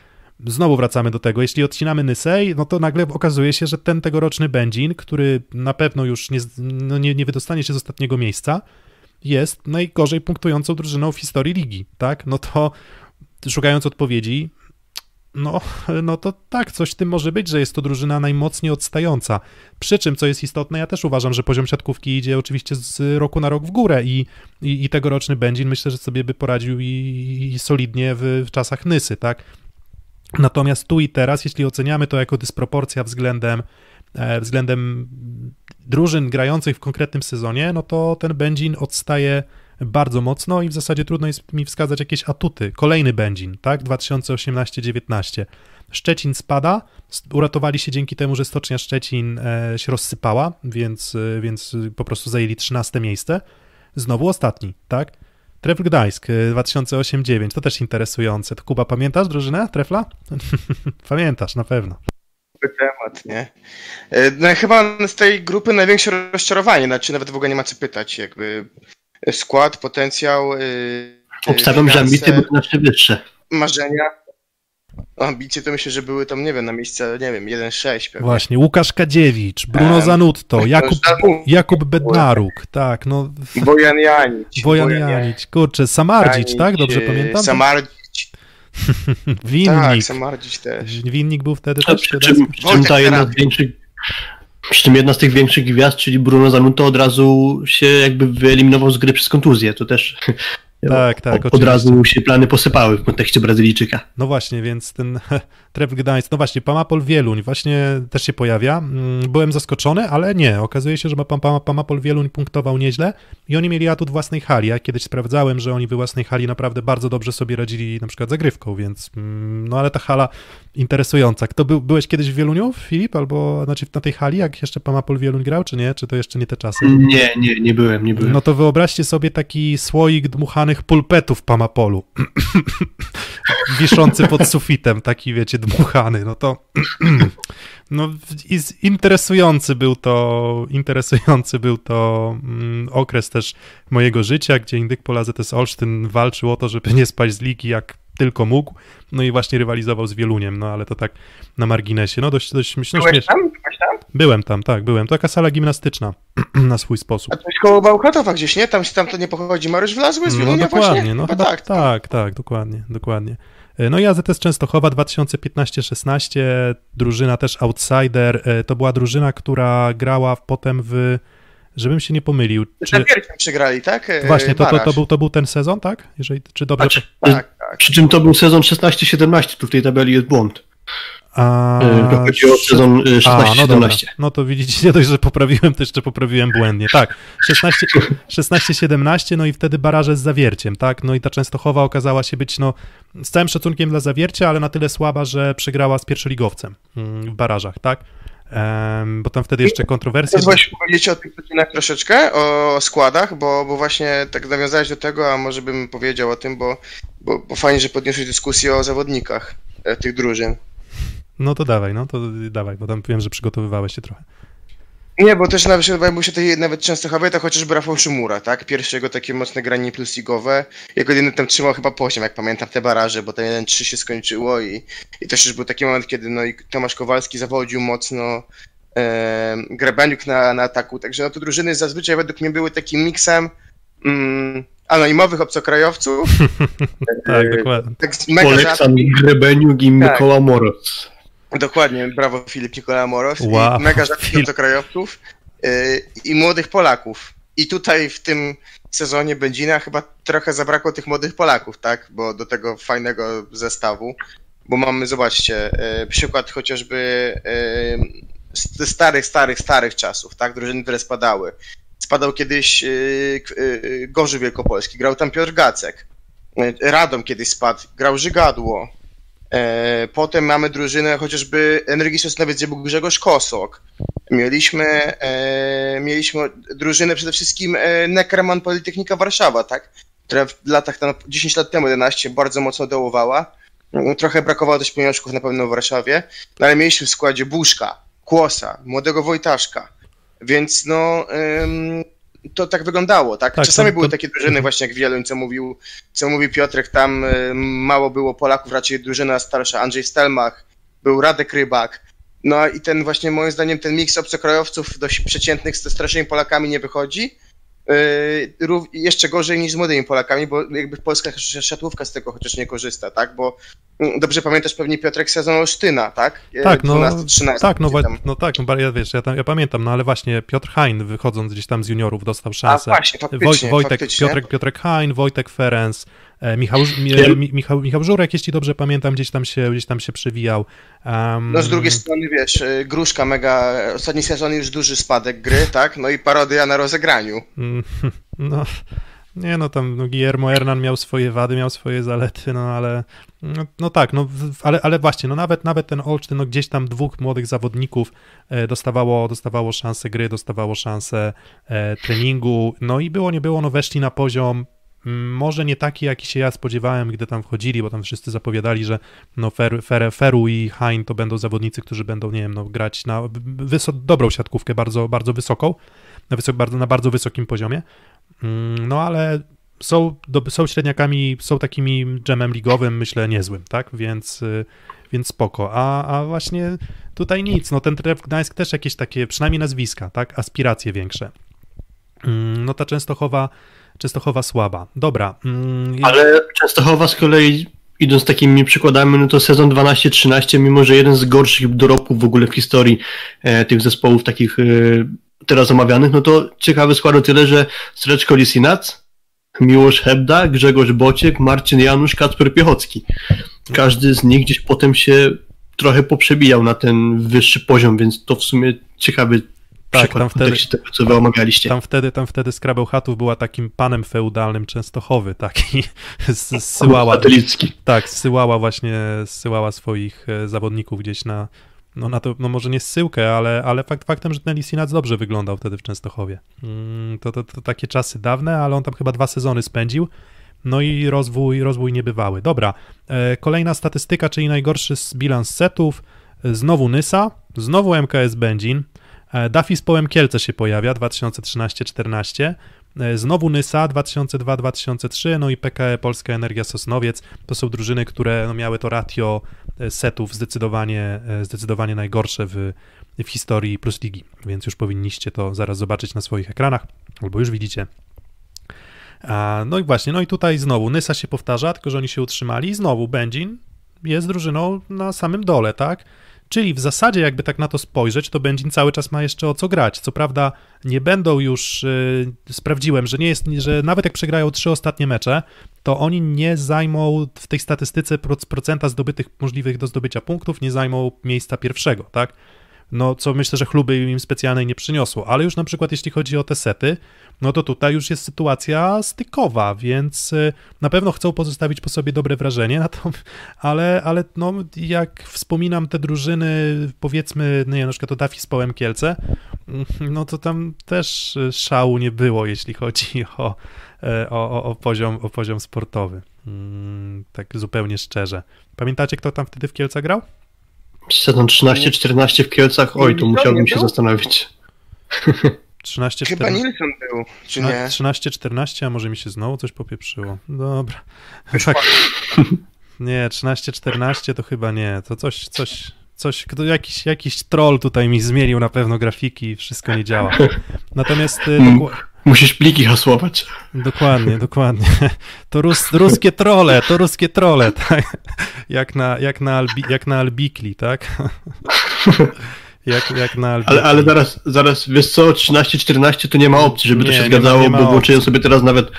Znowu wracamy do tego. Jeśli odcinamy Nysej, no to nagle okazuje się, że ten tegoroczny Będzin, który na pewno już nie, no nie, nie wydostanie się z ostatniego miejsca, jest najgorzej punktującą drużyną w historii ligi, tak? No to szukając odpowiedzi, no, no to tak, coś w tym może być, że jest to drużyna najmocniej odstająca. Przy czym, co jest istotne, ja też uważam, że poziom siatkówki idzie oczywiście z roku na rok w górę i, i, i tegoroczny Będzin myślę, że sobie by poradził i, i solidnie w, w czasach Nysy, tak? Natomiast tu i teraz, jeśli oceniamy to jako dysproporcja względem, e, względem drużyn grających w konkretnym sezonie, no to ten Będzin odstaje bardzo mocno i w zasadzie trudno jest mi wskazać jakieś atuty. Kolejny Będzin, tak, 2018-19. Szczecin spada, uratowali się dzięki temu, że Stocznia Szczecin e, się rozsypała, więc, e, więc po prostu zajęli 13 miejsce. Znowu ostatni, tak? Trefl Gdańsk 2008-9, to też interesujące. To Kuba, pamiętasz drużynę Trefla? (laughs) pamiętasz, na pewno. Temat, nie? No chyba z tej grupy największe rozczarowanie, znaczy nawet w ogóle nie ma co pytać, jakby skład, potencjał. Obstawiam, że ambicje były nasze wyższe. Marzenia. Ambicje to myślę, że były tam, nie wiem, na miejsce, nie wiem, 1-6 pewnie. Właśnie, Łukasz Kadziewicz, Bruno Zanutto, Jakub, Jakub Bednaruk, tak, no. Bojan Janić. Bojan Janić, kurczę, Samardzic, tak, dobrze pamiętam? Samardzic. (laughs) Winnik. Tak, Samardzic też. Winnik był wtedy też. Przy czym, przy czym ta jedna z większych przy czym jedna z tych większych gwiazd, czyli Bruno Zanutto od razu się jakby wyeliminował z gry przez kontuzję, to też tak, tak. Od, od razu się plany posypały w kontekście Brazylijczyka. No właśnie, więc ten (laughs) Tref Gdańsk, no właśnie, Pamapol Wieluń właśnie też się pojawia. Mm, byłem zaskoczony, ale nie. Okazuje się, że Pamapol Wieluń punktował nieźle i oni mieli atut własnej hali. Ja kiedyś sprawdzałem, że oni we własnej hali naprawdę bardzo dobrze sobie radzili na przykład zagrywką, więc mm, no ale ta hala interesująca. Kto był, byłeś kiedyś w Wieluniu, Filip, albo znaczy na tej hali, jak jeszcze Pamapol Wieluń grał, czy nie? Czy to jeszcze nie te czasy? Nie, nie, nie byłem, nie byłem. No to wyobraźcie sobie taki słoik dmuchanych pulpetów Pamapolu. (coughs) Wiszący pod sufitem, taki wiecie, dmuchany. No to (clears throat) no, interesujący był to, interesujący był to mm, okres też mojego życia, gdzie Indyk Pola ZS Olsztyn walczył o to, żeby nie spaść z ligi jak tylko mógł, no i właśnie rywalizował z Wieluniem, no ale to tak na marginesie, no dość, dość myślę, Byłeś tam? Byłeś tam? Byłem tam, tak, byłem. To taka sala gimnastyczna (clears throat) na swój sposób. A to jest koło Bełchatowa gdzieś, nie? Tam, tam to nie pochodzi Mariusz Wlazły z No Wielunia dokładnie, właśnie? no Chyba chyba, tak. tak, tak, dokładnie, dokładnie. No i AZS Częstochowa 2015-16, drużyna też outsider, to była drużyna, która grała potem w żebym się nie pomylił. Czy... Czy... przegrali, tak? E, Właśnie, to, to, to, był, to był ten sezon, tak? Jeżeli, czy dobrze... Znaczy, Tak, tak. Przy czym to był sezon 16-17, tu w tej tabeli jest błąd. A, E, To chodzi o sezon e, A, no dobra. 16-17. No to widzicie, (laughs) nie dość, że poprawiłem, to jeszcze poprawiłem błędnie. Tak, 16 16-17, (laughs) no i wtedy baraże z zawierciem, tak? No i ta Częstochowa okazała się być, no, z całym szacunkiem dla zawiercia, ale na tyle słaba, że przegrała z pierwszoligowcem mm, w barażach, tak? Em, bo tam wtedy jeszcze kontrowersje. Pozwolisz powiedzieć o tych godzinach troszeczkę, o składach, bo, bo właśnie tak nawiązałeś do tego, a może bym powiedział o tym, bo, bo, bo fajnie, że podniosłeś dyskusję o zawodnikach e, tych drużyn. No to dawaj, no to dawaj, bo tam wiem, że przygotowywałeś się trochę. Nie, bo też nawet się tej nawet Częstochowej, to chociażby Rafał Szymura, tak? Pierwsze jego takie mocne granie plusligowe. Jego jeden tam trzymał chyba poziom, jak pamiętam, te baraże, bo ten 1-3 się skończyło i, i też już był taki moment, kiedy no i Tomasz Kowalski zawodził mocno e, Grebeniuk na, na ataku, także no to drużyny zazwyczaj według mnie były takim miksem mm, anonimowych obcokrajowców. (laughs) Tak, dokładnie. Tak mega Oleksan rzadkich. Grebeniuk i Tak. Mikoła Moroz. Dokładnie, brawo Filip Nikola Moros Wow, i mega rzadkich obcokrajowców yy, i młodych Polaków. I tutaj w tym sezonie Będzina chyba trochę zabrakło tych młodych Polaków, tak? Bo do tego fajnego zestawu. Bo mamy, zobaczcie, yy, przykład chociażby yy, z starych, starych, starych czasów, tak? Drużyny, które spadały. Spadał kiedyś Gorzów Wielkopolski, grał tam Piotr Gacek. Radom kiedyś spadł, grał Żygadło. E, Potem mamy drużynę chociażby Energii Sosnowiec, gdzie był Grzegorz Kosok. Mieliśmy, e, mieliśmy drużynę przede wszystkim e, Neckerman Politechnika Warszawa, tak? Która w latach tam 10 lat temu, 11 bardzo mocno dołowała. Mm, Trochę brakowało też pieniążków na pewno w Warszawie, no ale mieliśmy w składzie Buszka, Kłosa, młodego Wojtaszka. Więc no ym, to tak wyglądało, tak? Tak, Czasami to- były to- takie drużyny właśnie jak Wieluń, co mówił, co mówił Piotrek, tam y, mało było Polaków, raczej drużyna starsza, Andrzej Stelmach, był Radek Rybak. No i ten właśnie moim zdaniem ten miks obcokrajowców dość przeciętnych z starszymi Polakami nie wychodzi. Rów- jeszcze gorzej niż z młodymi Polakami, bo jakby polska sz- szatłówka z tego chociaż nie korzysta, tak? Bo dobrze pamiętasz pewnie Piotrek sezon Olsztyna, tak? Tak, no, 12-13, tak, no, wa- tam- no tak, no, ja, wiesz, ja, tam, ja pamiętam, no ale właśnie Piotr Hein wychodząc gdzieś tam z juniorów dostał A szansę. właśnie, faktycznie, Wojtek, faktycznie. Piotrek, Piotrek Hein, Wojtek Ferenc, e, Michał, mi, Michał, Michał Żurek, jeśli dobrze pamiętam, gdzieś tam się, gdzieś tam się przewijał. Um, No z drugiej strony, wiesz, y, Gruszka mega, ostatni sezon już duży spadek gry, tak? No i parodia na rozegraniu. Mm, (laughs) No, nie no, tam no, Guillermo Hernan miał swoje wady, miał swoje zalety, no ale no, no tak, no ale, ale właśnie, no nawet, nawet ten Olsztyn, no gdzieś tam dwóch młodych zawodników e, dostawało, dostawało szansę gry, dostawało szansę e, treningu, no i było nie było, no weszli na poziom może nie taki, jaki się ja spodziewałem, gdy tam wchodzili, bo tam wszyscy zapowiadali, że no Fer, Fer, Feru i Hein to będą zawodnicy, którzy będą, nie wiem, no grać na wyso- dobrą siatkówkę, bardzo, bardzo wysoką, na, wysok, bardzo, na bardzo wysokim poziomie. Mm, No ale są, do, są średniakami, są takimi dżemem ligowym, myślę, niezłym, tak? Więc, y, więc spoko. A, a właśnie tutaj nic. No ten Tref Gdańsk też jakieś takie, przynajmniej nazwiska, tak? Aspiracje większe. Mm, No ta Częstochowa, Częstochowa słaba. Dobra. mm, Ale Częstochowa z kolei, idąc takimi przykładami, no to sezon 12-13, mimo że jeden z gorszych dorobków w ogóle w historii e, tych zespołów takich e, teraz omawianych, no to ciekawy skład o tyle, że Streczko Lisinac, Miłosz Hebda, Grzegorz Bociek, Marcin Janusz, Kacper Piechocki. Każdy z nich gdzieś potem się trochę poprzebijał na ten wyższy poziom, więc to w sumie ciekawy Tak, przykład tam wtedy- tego, co wy omawialiście. Tam wtedy, tam wtedy Chatów była takim panem feudalnym Częstochowy, taki (laughs) zsyłała, Satelicki. tak, zsyłała właśnie, zsyłała swoich e, zawodników gdzieś na, no na to, no może nie zsyłkę, ale, ale fakt, faktem, że ten Lisinac dobrze wyglądał wtedy w Częstochowie. Mm, To, to, to takie czasy dawne, ale on tam chyba dwa sezony spędził, no i rozwój, rozwój niebywały. Dobra, e, kolejna statystyka, czyli najgorszy bilans setów, E, znowu Nysa, znowu MKS Będzin, E, z Połem Kielce się pojawia 2013-14. E, Znowu Nysa 2002-2003, no i PKE Polska Energia Sosnowiec. To są drużyny, które no, miały to ratio e, setów zdecydowanie, e, zdecydowanie najgorsze w, w historii Plus Ligi, więc już powinniście to zaraz zobaczyć na swoich ekranach, albo już widzicie. A, no i właśnie, no i tutaj znowu Nysa się powtarza, tylko że oni się utrzymali. Znowu Będzin jest drużyną na samym dole, tak? Czyli w zasadzie, jakby tak na to spojrzeć, to Będzin cały czas ma jeszcze o co grać. Co prawda, nie będą już, yy, sprawdziłem, że nie jest, że nawet jak przegrają trzy ostatnie mecze, to oni nie zajmą w tej statystyce procenta zdobytych możliwych do zdobycia punktów, nie zajmą miejsca pierwszego, tak? No co myślę, że chluby im specjalnej nie przyniosło, ale już na przykład jeśli chodzi o te sety, no to tutaj już jest sytuacja stykowa, więc y, na pewno chcą pozostawić po sobie dobre wrażenie, (laughs) ale, ale no, jak wspominam te drużyny, powiedzmy, nie, na przykład to Dafi z Połem Kielce, no to tam też szału nie było, jeśli chodzi (laughs) o, e, o, o, poziom, o poziom sportowy. Mm, tak zupełnie szczerze. Pamiętacie, kto tam wtedy w Kielce grał? Sezon 13-14 w Kielcach, oj, tu musiałbym się zastanowić. 13, Chyba 14, Nilsson był, czy nie? 13-14, a może mi się znowu coś popieprzyło. Dobra. Tak. (laughs) Nie, 13-14 to chyba nie. To coś, coś, coś, jakiś, jakiś troll tutaj mi zmienił na pewno grafiki i wszystko nie działa. Natomiast... y, doku- Musisz pliki hasłować. Dokładnie, dokładnie. To rus, ruskie trole, to ruskie trole, tak? Jak na, jak na, Albi, jak na Albikli, tak? Jak, jak na Albikli. Ale, ale zaraz, zaraz, wiesz co, 13-14 to nie ma opcji, żeby Nie, to się ma- zgadzało, nie ma bo włączyłem sobie teraz nawet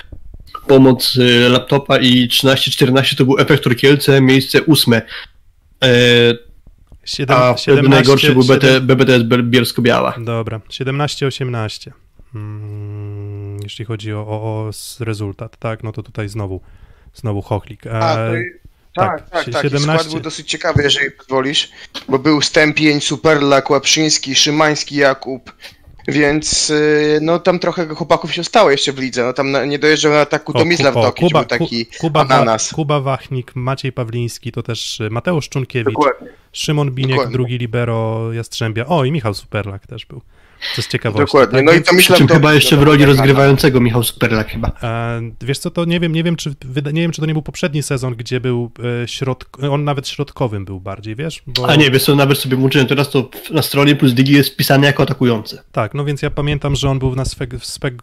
pomoc y, laptopa i 13-14 to był efektor Kielce, miejsce ósme. E, Siedem- a wtedy 17, najgorszy był BT, BBTS Bielsko-Biała. Dobra, 17-18. Mm, jeśli chodzi o, o, o rezultat, tak, no to tutaj znowu, znowu Chochlik. E, A, to i- tak, tak, tak, sie- tak. 17. 17... skład był dosyć ciekawy, jeżeli pozwolisz, bo był Stępień, Superlak, Łaprzyński, Szymański, Jakub, więc y, no tam trochę chłopaków się stało jeszcze w lidze, no tam na, nie dojeżdżał na ataku Tomislav Tokic, Kuba, był taki Ku- Kuba, ananas. Kuba Wachnik, Maciej Pawliński, to też y, Mateusz Czunkiewicz, Dokładnie. Szymon Biniek, Dokładnie. drugi libero Jastrzębia. O, i Michał Superlak też był. Co z ciekawości. Dokładnie, tak? no i Przy Tomislav czym Tokic. chyba jeszcze w roli rozgrywającego Michał Superlak chyba. E, wiesz co, to nie wiem, nie wiem, czy, nie wiem, czy to nie był poprzedni sezon, gdzie był e, środk, on nawet środkowym był bardziej, wiesz? Bo... A nie, wiesz co, nawet sobie włączyłem teraz, to na stronie Plus Digi jest wpisane jako atakujący. Tak, no więc ja pamiętam, że on był na, sweg,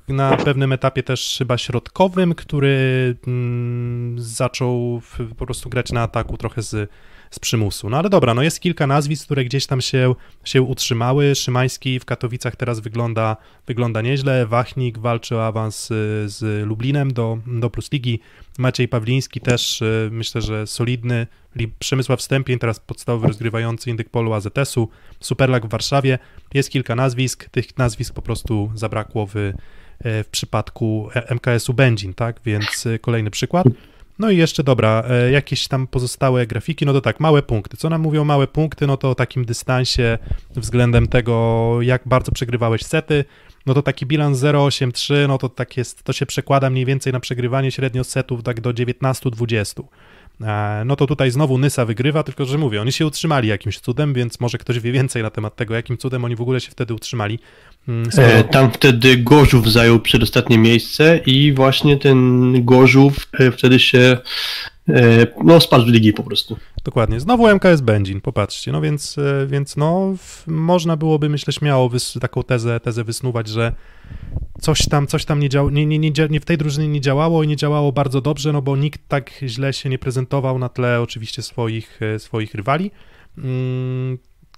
na pewnym etapie też chyba środkowym, który mm, zaczął w, po prostu grać na ataku trochę z, z przymusu. No ale dobra, no jest kilka nazwisk, które gdzieś tam się, się utrzymały. Szymański w Katowicach teraz wygląda, wygląda nieźle. Wachnik walczy o awans y, z Lublinem do, do Plus Ligi. Maciej Pawliński też y, myślę, że solidny. Li- Przemysław Stępień, teraz podstawowy rozgrywający Indyk Polu AZS-u. Superlak w Warszawie. Jest kilka nazwisk, tych nazwisk po prostu zabrakło w, e, w przypadku e- MKS-u Będzin, tak? Więc kolejny przykład. No i jeszcze dobra, e, jakieś tam pozostałe grafiki, no to tak, małe punkty. Co nam mówią małe punkty? No to o takim dystansie względem tego, jak bardzo przegrywałeś sety. No to taki bilans 0,83, no to tak jest, to się przekłada mniej więcej na przegrywanie średnio setów tak do 19-20. E, No to tutaj znowu Nysa wygrywa, tylko że mówię, oni się utrzymali jakimś cudem, więc może ktoś wie więcej na temat tego, jakim cudem oni w ogóle się wtedy utrzymali. Mm, skoro- E, tam wtedy Gorzów zajął przedostatnie miejsce i właśnie ten Gorzów e, wtedy się no, spadł z ligi po prostu. Dokładnie. Znowu MKS Będzin, popatrzcie. No więc, e, więc no, można byłoby, myślę, śmiało taką tezę, tezę wysnuwać, że coś tam, coś tam nie, dział, nie, nie, nie, nie w tej drużynie nie działało i nie działało bardzo dobrze, no bo nikt tak źle się nie prezentował na tle oczywiście swoich, e, swoich rywali.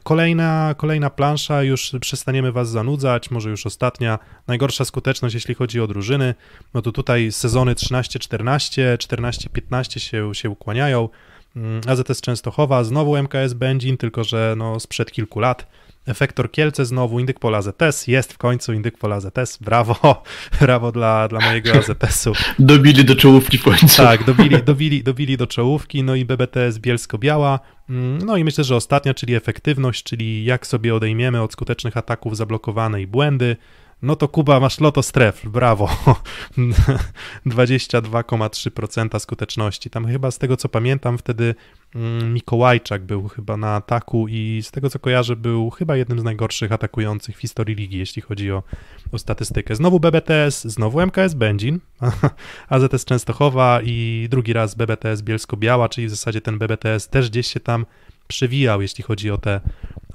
Kolejna, kolejna plansza, już przestaniemy Was zanudzać, może już ostatnia. Najgorsza skuteczność, jeśli chodzi o drużyny. No to tutaj sezony 13-14, 14-15 się, się ukłaniają. Mm, AZS Częstochowa, znowu MKS Będzin, tylko że no sprzed kilku lat. Efektor Kielce znowu, Indyk Pol AZS, jest w końcu Indyk Pol AZS, brawo, (laughs) brawo dla, dla mojego AZS-u. Dobili do czołówki w końcu. Tak, dobili, dobili, dobili do czołówki, no i BBTS Bielsko-Biała. Mm, No i myślę, że ostatnia, czyli efektywność, czyli jak sobie odejmiemy od skutecznych ataków zablokowane i błędy. No to Kuba, masz loto stref, brawo. (laughs) 22,3% skuteczności. Tam chyba z tego co pamiętam, wtedy mm, Mikołajczak był chyba na ataku i z tego co kojarzę, był chyba jednym z najgorszych atakujących w historii ligi, jeśli chodzi o, o statystykę. Znowu BBTS, znowu MKS Będzin, (laughs) AZS Częstochowa i drugi raz BBTS Bielsko-Biała, czyli w zasadzie ten BBTS też gdzieś się tam przewijał, jeśli chodzi o te,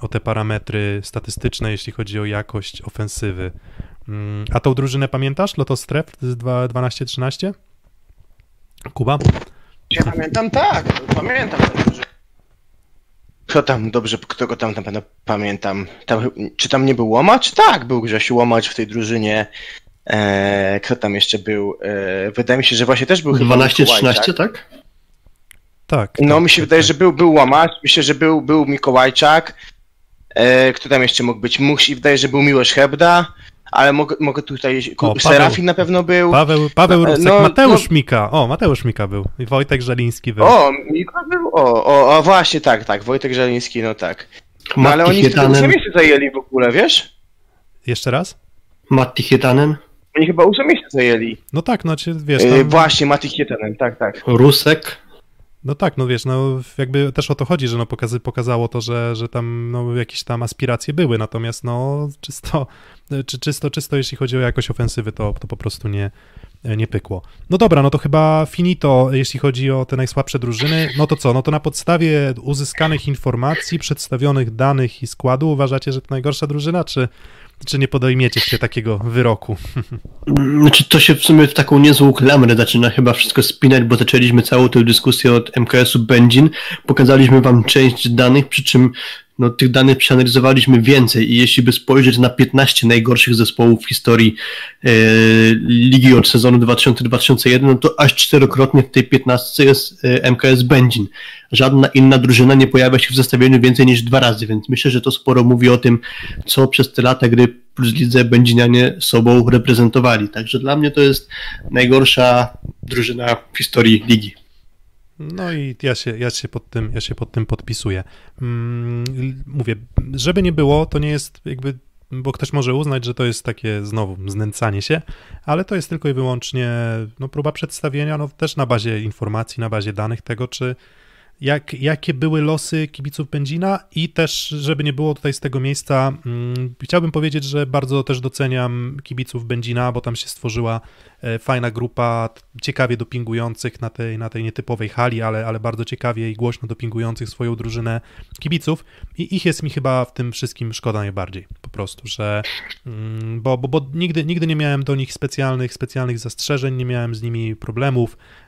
o te parametry statystyczne, jeśli chodzi o jakość ofensywy. Mm, A tą drużynę pamiętasz? Lotos Stref z 2 12-13? Kuba? Ja pamiętam, tak, pamiętam. tę drużynę. kto tam, dobrze, kto go tam na pewno pamiętam, tam, czy tam nie był Łomacz? Tak, był Grzesiu Łomacz w tej drużynie, e, kto tam jeszcze był, e, wydaje mi się, że właśnie też był chyba 12-13, tak? Tak. No tak, mi się tak, wydaje, tak. że był, był Łomacz, myślę, że był, był Mikołajczak, e, kto tam jeszcze mógł być, musi, wydaje, że był Miłosz Hebda, ale mogę, mogę tutaj, O, Paweł- Serafin na pewno był, Paweł, Paweł No, Rusek, no, Mateusz Mika. O, Mateusz Mika był. I Wojtek Żeliński był. o, Miko był, o, o, o, właśnie, tak, tak, Wojtek Żeliński, no tak. No ale Matti oni wtedy ósme Hietanen. miejsce zajęli w ogóle, wiesz? Jeszcze raz? Matti Hietanen. Oni chyba ósme miejsce zajęli. No tak, no cię, wiesz, Yy, tam, właśnie, Mati Hietanen, tak, tak. Rusek. No tak, no wiesz, no jakby też o to chodzi, że no pokazy, pokazało to, że, że tam no, jakieś tam aspiracje były, natomiast no czysto, czy, czysto, czysto jeśli chodzi o jakość ofensywy, to, to po prostu nie, nie pykło. No dobra, no to chyba finito, jeśli chodzi o te najsłabsze drużyny. No to co, no to na podstawie uzyskanych informacji, przedstawionych danych i składu uważacie, że to najgorsza drużyna, czy, czy nie podejmiecie się takiego wyroku? Znaczy to się w sumie w taką niezłą klamrę zaczyna chyba wszystko spinać, bo zaczęliśmy całą tę dyskusję od MKS-u Będzin, pokazaliśmy wam część danych, przy czym no, tych danych przeanalizowaliśmy więcej i jeśli by spojrzeć na 15 najgorszych zespołów w historii e, ligi od sezonu 2000-2001, no to aż czterokrotnie w tej 15 jest e, MKS Będzin. Żadna inna drużyna nie pojawia się w zestawieniu więcej niż dwa razy, więc myślę, że to sporo mówi o tym, co przez te lata gry plus lidze Będzinianie sobą reprezentowali. Także dla mnie to jest najgorsza drużyna w historii ligi. No i ja się, ja się, pod, tym, ja się pod tym podpisuję. Mm, mówię, żeby nie było, to nie jest jakby, bo ktoś może uznać, że to jest takie znowu znęcanie się, ale to jest tylko i wyłącznie no, próba przedstawienia, no też na bazie informacji, na bazie danych tego, czy jak, jakie były losy kibiców Będzina i też, żeby nie było tutaj z tego miejsca, mm, chciałbym powiedzieć, że bardzo też doceniam kibiców Będzina, bo tam się stworzyła e, fajna grupa ciekawie dopingujących na tej, na tej nietypowej hali, ale, ale bardzo ciekawie i głośno dopingujących swoją drużynę kibiców. I ich jest mi chyba w tym wszystkim szkoda najbardziej, po prostu, że mm, bo, bo, bo nigdy, nigdy nie miałem do nich specjalnych, specjalnych zastrzeżeń, nie miałem z nimi problemów em,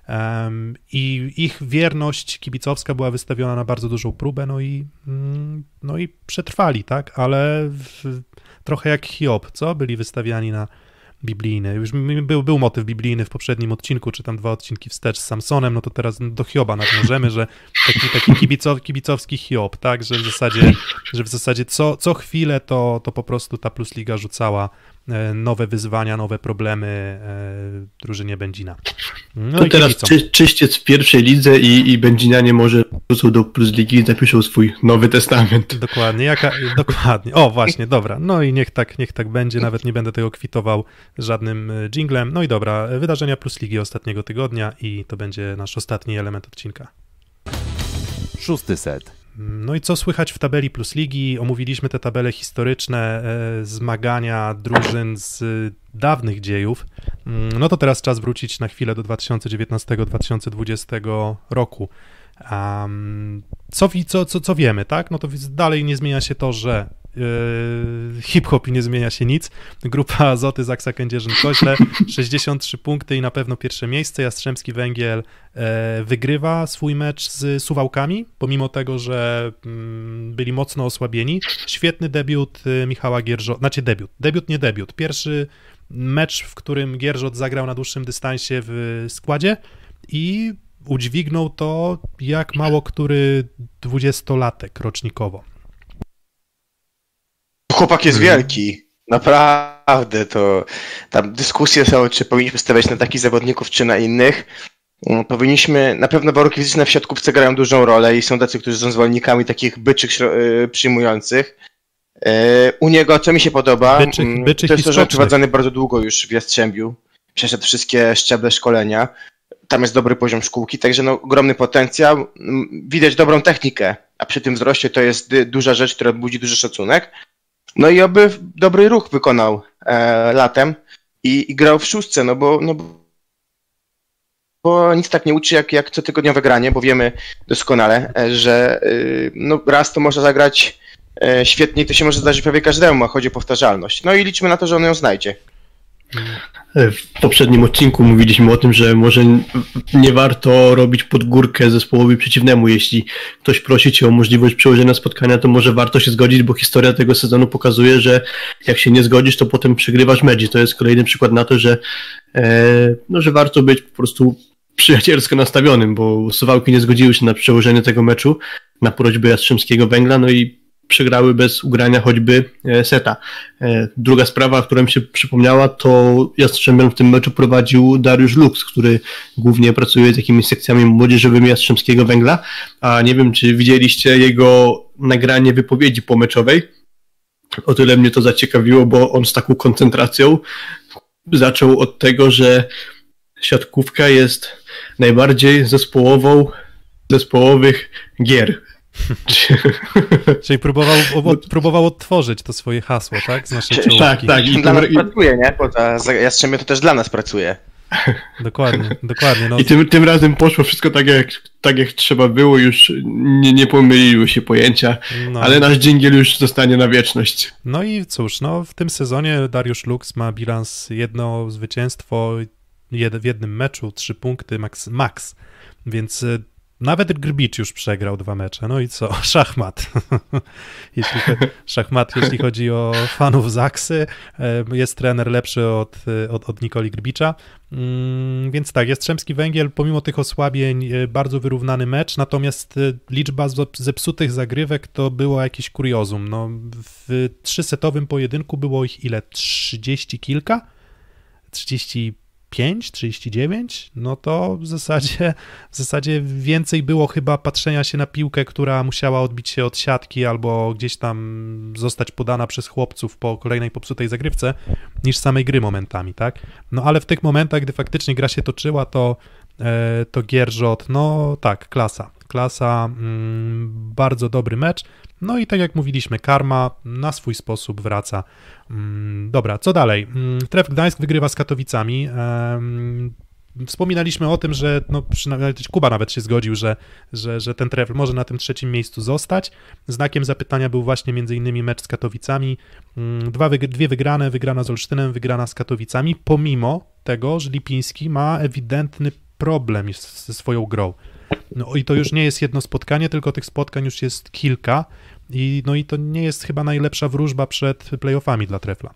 i ich wierność kibicowska była wystawiona na bardzo dużą próbę, no i, mm, no i przetrwali, tak, ale w, trochę jak Hiob, co? Byli wystawiani na biblijny. Już był, był motyw biblijny w poprzednim odcinku, czy tam dwa odcinki wstecz z Samsonem, no to teraz do Hioba nawiążemy, że taki, taki kibicow, kibicowski Hiob, tak, że w zasadzie, że w zasadzie co, co chwilę to, to po prostu ta Plus Liga rzucała nowe wyzwania, nowe problemy e, drużynie Będzina. No to i teraz czy, czyściec w pierwszej lidze i, i Będzinianie może wrócą do Plus Ligi i zapiszą swój Nowy Testament. Dokładnie, jaka, dokładnie. O, właśnie, dobra. No i niech tak, niech tak będzie. Nawet nie będę tego kwitował żadnym e, jinglem. No i dobra, wydarzenia plus ligi ostatniego tygodnia i to będzie nasz ostatni element odcinka. Szósty set. No i co słychać w tabeli plus ligi? Omówiliśmy te tabele historyczne, e, zmagania drużyn z e, dawnych dziejów. Mm, No to teraz czas wrócić na chwilę do 2019-2020 roku. Um, co, co, co, co wiemy, tak? No to dalej nie zmienia się to, że hip-hop i nie zmienia się nic. Grupa Azoty, Zaksa Kędzierzyn, Koźle, (laughs) 63 punkty i na pewno pierwsze miejsce. Jastrzębski Węgiel e, wygrywa swój mecz z Suwałkami, pomimo tego, że mm, byli mocno osłabieni. Świetny debiut y, Michała Gierżo, znaczy debiut, debiut nie debiut. Pierwszy mecz, w którym Gierżot zagrał na dłuższym dystansie w składzie i udźwignął to jak mało który dwudziestolatek rocznikowo. Chłopak jest Mhm. wielki. Naprawdę, to tam dyskusje są, czy powinniśmy stawiać na takich zawodników, czy na innych. Mm, Powinniśmy, na pewno warunki fizyczne w siatkówce grają dużą rolę i są tacy, którzy są zwolennikami takich byczych y, przyjmujących. Y, U niego, co mi się podoba, Byczych- mm, byczych to jest to, że prowadzony bardzo długo już w Jastrzębiu. Przeszedł wszystkie szczeble szkolenia. Tam jest dobry poziom szkółki, także no, ogromny potencjał. Mm, Widać dobrą technikę, a przy tym wzroście to jest duża rzecz, która budzi duży szacunek. No i oby dobry ruch wykonał e, latem i, i grał w szóstce, no bo, no bo nic tak nie uczy jak, jak cotygodniowe granie, bo wiemy doskonale, e, że y, no, raz to można zagrać e, świetnie to się może zdarzyć prawie każdemu, a chodzi o powtarzalność. No i liczmy na to, że on ją znajdzie. W poprzednim odcinku mówiliśmy o tym, że może nie warto robić podgórkę zespołowi przeciwnemu. Jeśli ktoś prosi cię o możliwość przełożenia spotkania, to może warto się zgodzić, bo historia tego sezonu pokazuje, że jak się nie zgodzisz, to potem przegrywasz mecz. to jest kolejny przykład na to, że, e, no, że warto być po prostu przyjacielsko nastawionym, bo Suwałki nie zgodziły się na przełożenie tego meczu na prośbę Jastrzębskiego Węgla, no i przegrały bez ugrania choćby e, seta. E, druga sprawa, która mi się przypomniała, to Jastrzębiem w tym meczu prowadził Dariusz Lux, który głównie pracuje z jakimiś sekcjami młodzieżowymi Jastrzębskiego Węgla, a nie wiem, czy widzieliście jego nagranie wypowiedzi pomeczowej. O tyle mnie to zaciekawiło, bo on z taką koncentracją zaczął od tego, że siatkówka jest najbardziej zespołową zespołowych gier. (laughs) Czyli próbował, od, próbował odtworzyć to swoje hasło, tak? Z naszej czołówki. Tak, tak. I dla nas pracuje, nie? Bo ta Jastrzębie to też dla nas pracuje. (laughs) Dokładnie, dokładnie. No. I tym, tym razem poszło wszystko tak jak, tak, jak trzeba było, już nie, nie pomyliły się pojęcia, no. ale nasz dżingiel już zostanie na wieczność. No i cóż, no w tym sezonie Dariusz Lux ma bilans jedno zwycięstwo w jednym meczu, trzy punkty max, max. więc y, nawet Grbicz już przegrał dwa mecze. No i co? (laughs) Szachmat. (laughs) jeśli, szachmat, jeśli chodzi o fanów Zaksy. E, jest trener lepszy od, od, od Nikoli Grbicza. Mm, więc tak, Jastrzębski Węgiel, pomimo tych osłabień, e, bardzo wyrównany mecz, natomiast e, liczba zepsutych zagrywek to było jakieś kuriozum. No, w trzysetowym pojedynku było ich ile? 30 kilka? 30 5, 39, no to w zasadzie, w zasadzie więcej było chyba patrzenia się na piłkę, która musiała odbić się od siatki albo gdzieś tam zostać podana przez chłopców po kolejnej popsutej zagrywce, niż samej gry momentami, tak? No ale w tych momentach, gdy faktycznie gra się toczyła, to, e, to Gierżot, no tak, klasa. Klasa, mm, bardzo dobry mecz. No i tak jak mówiliśmy, karma na swój sposób wraca. Mm, dobra, co dalej? Mm, Tref Gdańsk wygrywa z Katowicami. Wspominaliśmy o tym, że no, przynajmniej Kuba nawet się zgodził, że, że, że ten trefl może na tym trzecim miejscu zostać. Znakiem zapytania był właśnie innymi mecz z Katowicami. Dwa, dwie wygrane, wygrana z Olsztynem, wygrana z Katowicami, pomimo tego, że Lipiński ma ewidentny problem ze swoją grą. No i to już nie jest jedno spotkanie, tylko tych spotkań już jest kilka i, no i to nie jest chyba najlepsza wróżba przed playoffami dla Trefla.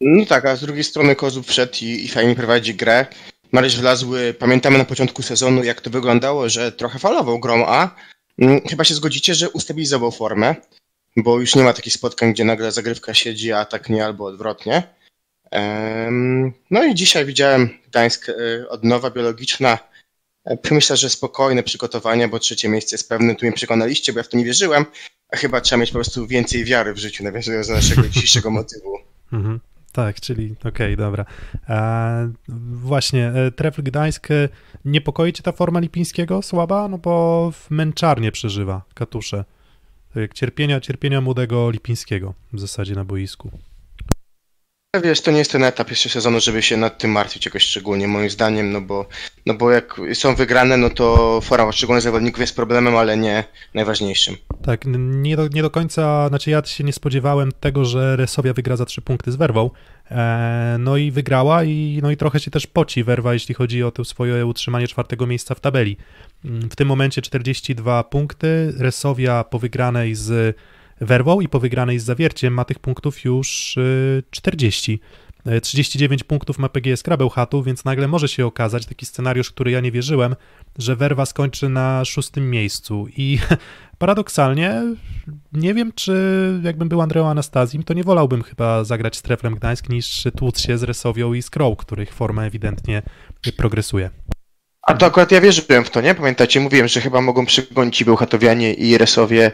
No tak, a z drugiej strony Kozub wszedł i, i fajnie prowadzi grę. Maryś wlazły, pamiętamy na początku sezonu, jak to wyglądało, że trochę falował grą, a mm, chyba się zgodzicie, że ustabilizował formę, bo już nie ma takich spotkań, gdzie nagle zagrywka siedzi, a tak nie, albo odwrotnie. No i dzisiaj widziałem Gdańsk y, odnowa biologiczna, E, myślę, że spokojne przygotowanie, bo trzecie miejsce jest pewne. Tu mnie przekonaliście, bo ja w to nie wierzyłem. A chyba trzeba mieć po prostu więcej wiary w życiu, nawiązując do naszego (laughs) dzisiejszego motywu. Mhm. Tak, czyli okej, okay, dobra. E, właśnie, e, Trefl Gdańsk, e, niepokoi cię ta forma Lipińskiego słaba? No bo w męczarnie przeżywa katusze. Jak cierpienia, cierpienia młodego Lipińskiego w zasadzie na boisku. Wiesz, to nie jest ten etap jeszcze sezonu, żeby się nad tym martwić jakoś szczególnie, moim zdaniem, no bo, no bo jak są wygrane, no to forma poszczególnych zawodników jest problemem, ale nie najważniejszym. Tak, nie do, nie do końca, znaczy ja się nie spodziewałem tego, że Resowia wygra za trzy punkty z Werwą, e, no i wygrała i, no i trochę się też poci Werwa, jeśli chodzi o to swoje utrzymanie czwartego miejsca w tabeli. W tym momencie 42 punkty, Resowia po wygranej z werwą i po wygranej z zawierciem ma tych punktów już 40. Y, 39 y, punktów ma PGS Krabełchatu, więc nagle może się okazać taki scenariusz, który ja nie wierzyłem, że Werwa skończy na szóstym miejscu i (laughs) paradoksalnie nie wiem, czy jakbym był Andreą Anastazim, to nie wolałbym chyba zagrać z Treflem Gdańsk niż tłuc się z Resowią i z których forma ewidentnie progresuje. A to akurat ja wierzyłem w to, nie? Pamiętacie, mówiłem, że chyba mogą przygonić i Bełchatowianie i Resowie e,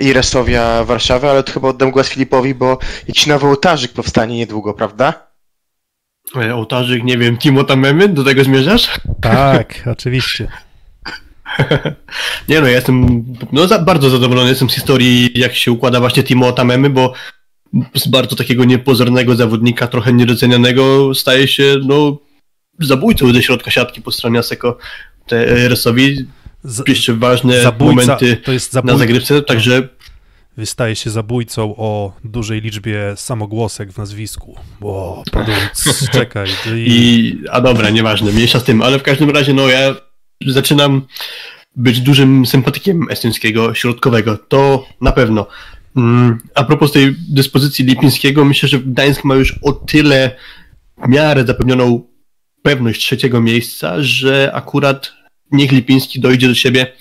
i Restowia Warszawy, ale to chyba oddam głos Filipowi, bo jakiś nowy ołtarzyk powstanie niedługo, prawda? E, ołtarzyk, nie wiem, Timo Tamemy, do tego zmierzasz? Tak, oczywiście. (laughs) nie no, ja jestem no, za, bardzo zadowolony jestem z historii, jak się układa właśnie Timo Tamemy, bo z bardzo takiego niepozornego zawodnika, trochę niedocenianego, staje się no, zabójcą ze środka siatki po stronie Aseko Resowi z, jeszcze ważne zabójca, momenty zabój... na zagrywce, także wystaje się zabójcą o dużej liczbie samogłosek w nazwisku. Bo, padąc, (laughs) czekaj. I... I, a dobra, nieważne, mniejsza z tym, ale w każdym razie, no ja zaczynam być dużym sympatykiem estońskiego środkowego, to na pewno. Mm, A propos tej dyspozycji Lipińskiego, myślę, że Gdańsk ma już o tyle w miarę zapewnioną pewność trzeciego miejsca, że akurat niech Lipiński dojdzie do siebie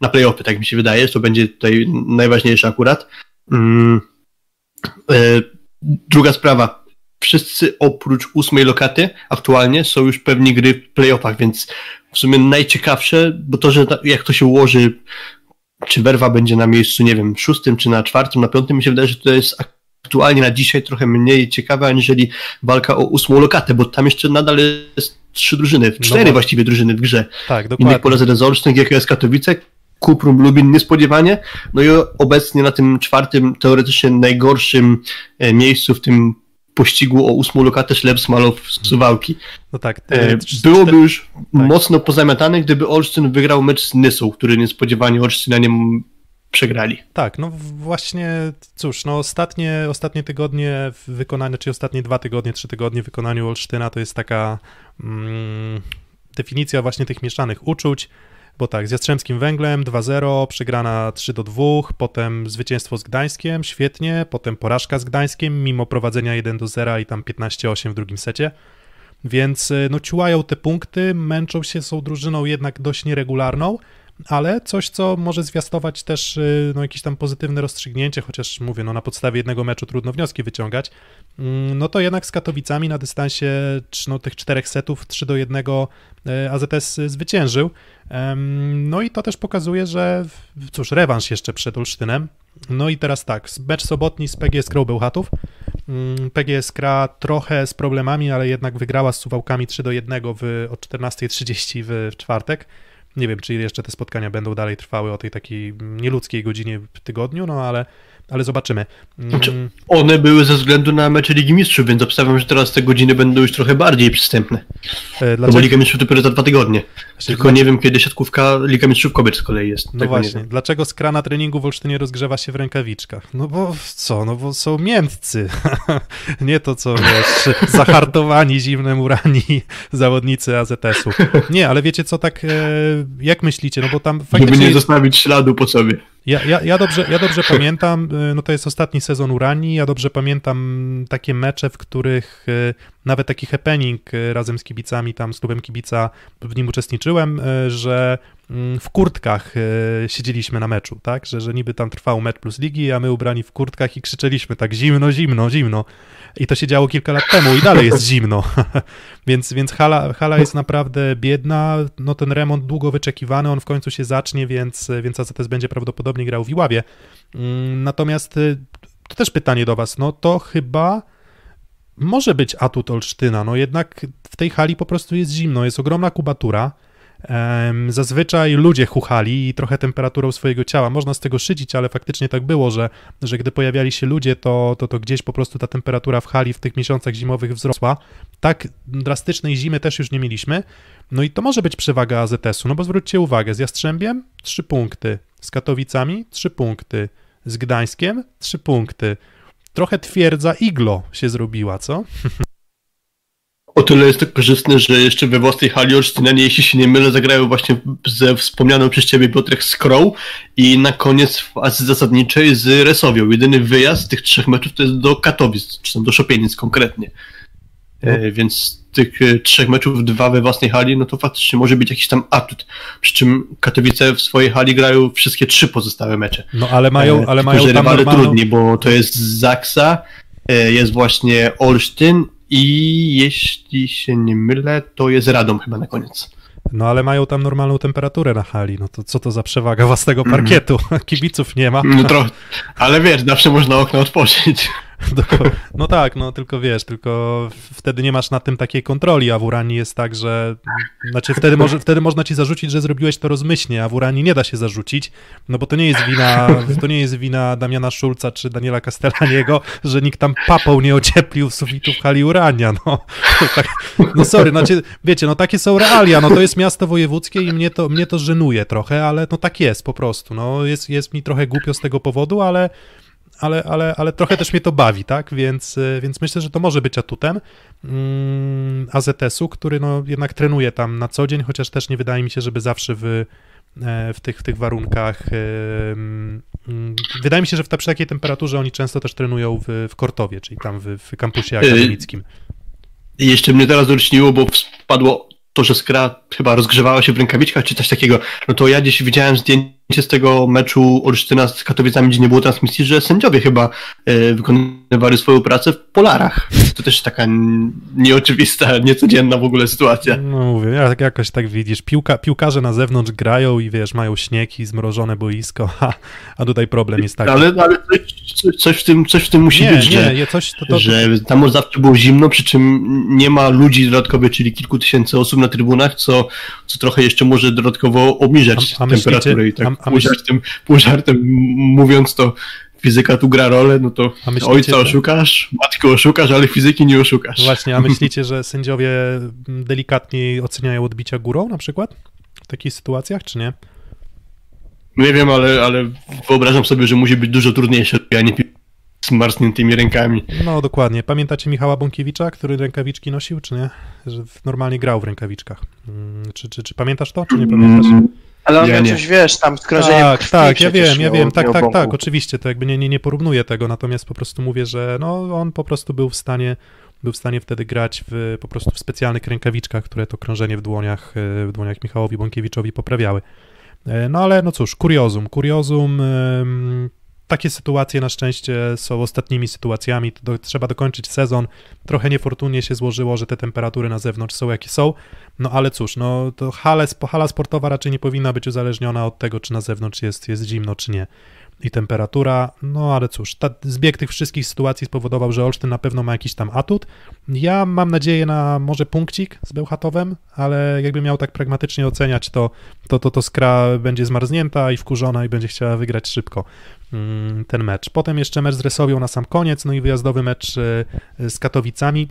na playoffy, tak mi się wydaje, to będzie tutaj najważniejsze akurat. Mm, e, Druga sprawa. Wszyscy oprócz ósmej lokaty aktualnie są już pewni gry w playoffach, więc w sumie najciekawsze, bo to, że jak to się ułoży, czy Werwa będzie na miejscu, nie wiem, szóstym, czy na czwartym, na piątym, mi się wydaje, że to jest aktualnie na dzisiaj trochę mniej ciekawe, aniżeli walka o ósmą lokatę, bo tam jeszcze nadal jest trzy drużyny, cztery bo- właściwie drużyny w grze. Tak, Innych dokładnie. pole ZS Olsztyn, GKS Katowice, Kuprum Lubin niespodziewanie, no i obecnie na tym czwartym, teoretycznie najgorszym e, miejscu w tym pościgu o ósmą lokatę Ślep Malow z Suwałki. No tak. E, e, Byłoby już Tak. mocno pozamiatane, gdyby Olsztyn wygrał mecz z Nysą, który niespodziewanie Olsztynianie m- przegrali. Tak, no właśnie, cóż, no ostatnie, ostatnie tygodnie w wykonaniu, czy ostatnie dwa tygodnie, trzy tygodnie w wykonaniu Olsztyna to jest taka mm, definicja właśnie tych mieszanych uczuć, bo tak, z Jastrzębskim Węglem 2-0, przegrana 3-2, potem zwycięstwo z Gdańskiem, świetnie, potem porażka z Gdańskiem, mimo prowadzenia 1-0 i tam 15-8 w drugim secie. Więc y, no ciułają te punkty, męczą się, są drużyną jednak dość nieregularną, ale coś, co może zwiastować też y, no, jakieś tam pozytywne rozstrzygnięcie, chociaż mówię, no na podstawie jednego meczu trudno wnioski wyciągać, mm, no to jednak z Katowicami na dystansie no, tych czterech setów 3 do 1 y, AZS zwyciężył. No i to też pokazuje, że cóż, rewanż jeszcze przed Olsztynem. No i teraz tak, mecz sobotni z PGS Krą Bełchatów. Mm, PGS Kra trochę z problemami, ale jednak wygrała z Suwałkami 3 do 1 w, o 14.30 w, w czwartek. Nie wiem, czy jeszcze te spotkania będą dalej trwały o tej takiej nieludzkiej godzinie w tygodniu, no ale, ale zobaczymy. Mm, Znaczy, One były ze względu na mecze Ligi Mistrzów, więc obstawiam, że teraz te godziny będą już trochę bardziej przystępne. e, No bo? Liga Mistrzów dopiero za dwa tygodnie. Znaczy, Tylko nie wiem, kiedy siatkówka Liga Mistrzów Kobiet z kolei jest. No Tego właśnie, dlaczego skra na treningu w Olsztynie rozgrzewa się w rękawiczkach? No bo co, no bo są miętcy. (laughs) Nie to, co wiesz, (laughs) zahartowani, zimnem urani (laughs) zawodnicy AZS-u. Nie, ale wiecie co, tak e, jak myślicie, no bo tam Żeby nie faktycznie... zostawić śladu po sobie. Ja, ja, ja, dobrze, ja dobrze (laughs) pamiętam, y, no to jest ostatni sezon Urani, ja dobrze pamiętam takie mecze, w których y, nawet taki happening y, razem z kibicami, tam z klubem kibica w nim uczestniczyłem, że w kurtkach y, siedzieliśmy na meczu, tak, że, że niby tam trwał mecz plus ligi, a my ubrani w kurtkach i krzyczeliśmy tak zimno, zimno, zimno. I to się działo kilka lat temu i dalej jest zimno. (laughs) więc więc hala, hala jest naprawdę biedna. No ten remont długo wyczekiwany, on w końcu się zacznie, więc, więc AZS będzie prawdopodobnie grał w Iławie. Mm, Natomiast y, to też pytanie do was. No to chyba może być atut Olsztyna. No jednak w tej hali po prostu jest zimno, jest ogromna kubatura. Zazwyczaj ludzie chuchali i trochę temperaturą swojego ciała. Można z tego szydzić, ale faktycznie tak było, że, że gdy pojawiali się ludzie, to, to, to gdzieś po prostu ta temperatura w hali w tych miesiącach zimowych wzrosła. Tak drastycznej zimy też już nie mieliśmy. No i to może być przewaga AZS-u, no bo zwróćcie uwagę, z Jastrzębiem 3 punkty, z Katowicami 3 punkty, z Gdańskiem 3 punkty. Trochę twierdza iglo się zrobiła, co? (laughs) O tyle jest to korzystne, że jeszcze we własnej hali Olsztynianie, jeśli się nie mylę, zagrają właśnie ze wspomnianą przez ciebie Piotrek z Crow i na koniec fazy zasadniczej z Resowią. Jedyny wyjazd z tych trzech meczów to jest do Katowic, czy tam do Szopienic konkretnie. E, więc z tych e, trzech meczów dwa we własnej hali, no to faktycznie może być jakiś tam atut. Przy czym Katowice w swojej hali grają wszystkie trzy pozostałe mecze. No ale mają, E, ale tylko, mają tam normalną... trudniej, bo to jest Zaksa, e, jest właśnie Olsztyn i jeśli się nie mylę, to jest Radom chyba na koniec. No ale mają tam normalną temperaturę na hali, no to co to za przewaga własnego parkietu? (laughs) Kibiców nie ma. No trochę, ale wiesz, zawsze można okno otworzyć. (laughs) No tak, no tylko wiesz, tylko wtedy nie masz na tym takiej kontroli, a w Uranii jest tak, że znaczy wtedy, może, wtedy można ci zarzucić, że zrobiłeś to rozmyślnie, a w Uranii nie da się zarzucić, no bo to nie jest wina, to nie jest wina Damiana Szulca czy Daniela Castellaniego, że nikt tam papą nie ocieplił sufitów hali Urania, no. (laughs) Tak, no sorry, znaczy, wiecie, no takie są realia, no to jest miasto wojewódzkie i mnie to, mnie to żenuje trochę, ale no tak jest po prostu, no jest, jest mi trochę głupio z tego powodu, ale ale, ale, ale trochę też mnie to bawi, tak? Więc, y, więc myślę, że to może być atutem mm, AZS-u, który no jednak trenuje tam na co dzień, chociaż też nie wydaje mi się, żeby zawsze w, e, w, tych, w tych warunkach. Mm, wydaje mi się, że w, przy takiej temperaturze oni często też trenują w, w Kortowie, czyli tam w, w kampusie akademickim. Jeszcze mnie teraz dorośniło, bo spadło to, że skra chyba rozgrzewała się w rękawiczkach czy coś takiego. No to ja gdzieś widziałem zdjęcie z tego meczu Olsztyna z Katowicami, gdzie nie było transmisji, że sędziowie chyba e, wykonywali swoją pracę w polarach. To też taka nieoczywista, niecodzienna w ogóle sytuacja. No mówię, jak, jakoś tak widzisz, piłka, piłkarze na zewnątrz grają i wiesz, mają śnieg i zmrożone boisko, (laughs) a, a tutaj problem jest taki. Ale, ale coś, coś, w tym, coś w tym musi nie, być, nie, że, nie, coś, to, to, że tam zawsze było zimno, przy czym nie ma ludzi dodatkowych, czyli kilku tysięcy osób na trybunach, co, co trochę jeszcze może dodatkowo obniżać a, a temperaturę myślicie, i tak a, a pół, żartem, pół żartem mówiąc to fizyka tu gra rolę, no to myślicie, ojca oszukasz, matkę oszukasz, ale fizyki nie oszukasz. Właśnie, a (laughs) myślicie, że sędziowie delikatniej oceniają odbicia górą na przykład w takich sytuacjach, czy nie? Nie wiem, ale, ale wyobrażam sobie, że musi być dużo trudniejsze, a nie z marzniętymi rękami. No dokładnie. Pamiętacie Michała Bąkiewicza, który rękawiczki nosił, czy nie? Że normalnie grał w rękawiczkach. Hmm, czy, czy, czy pamiętasz to, czy nie pamiętasz? Ale on ja coś, wiesz, tam skrążenie Tak, krwi tak, ja wiem, ja wiem, tak, tak, tak, oczywiście, to jakby nie, nie, nie porównuję tego, natomiast po prostu mówię, że no, on po prostu był w stanie był w stanie wtedy grać w, po prostu w specjalnych rękawiczkach, które to krążenie w dłoniach, e, w dłoniach Michałowi Bąkiewiczowi poprawiały. E, no ale no cóż, kuriozum, kuriozum, takie sytuacje na szczęście są ostatnimi sytuacjami. Do, trzeba dokończyć sezon. Trochę niefortunnie się złożyło, że te temperatury na zewnątrz są jakie są. No ale cóż, no to hale, hala sportowa raczej nie powinna być uzależniona od tego, czy na zewnątrz jest, jest zimno, czy nie i temperatura. No ale cóż, ta, zbieg tych wszystkich sytuacji spowodował, że Olsztyn na pewno ma jakiś tam atut. Ja mam nadzieję na może punkcik z Bełchatowem, ale jakby miał tak pragmatycznie oceniać, to, to, to, to Skra będzie zmarznięta i wkurzona i będzie chciała wygrać szybko mm, ten mecz. Potem jeszcze mecz z Resowią na sam koniec, no i wyjazdowy mecz y, z Katowicami.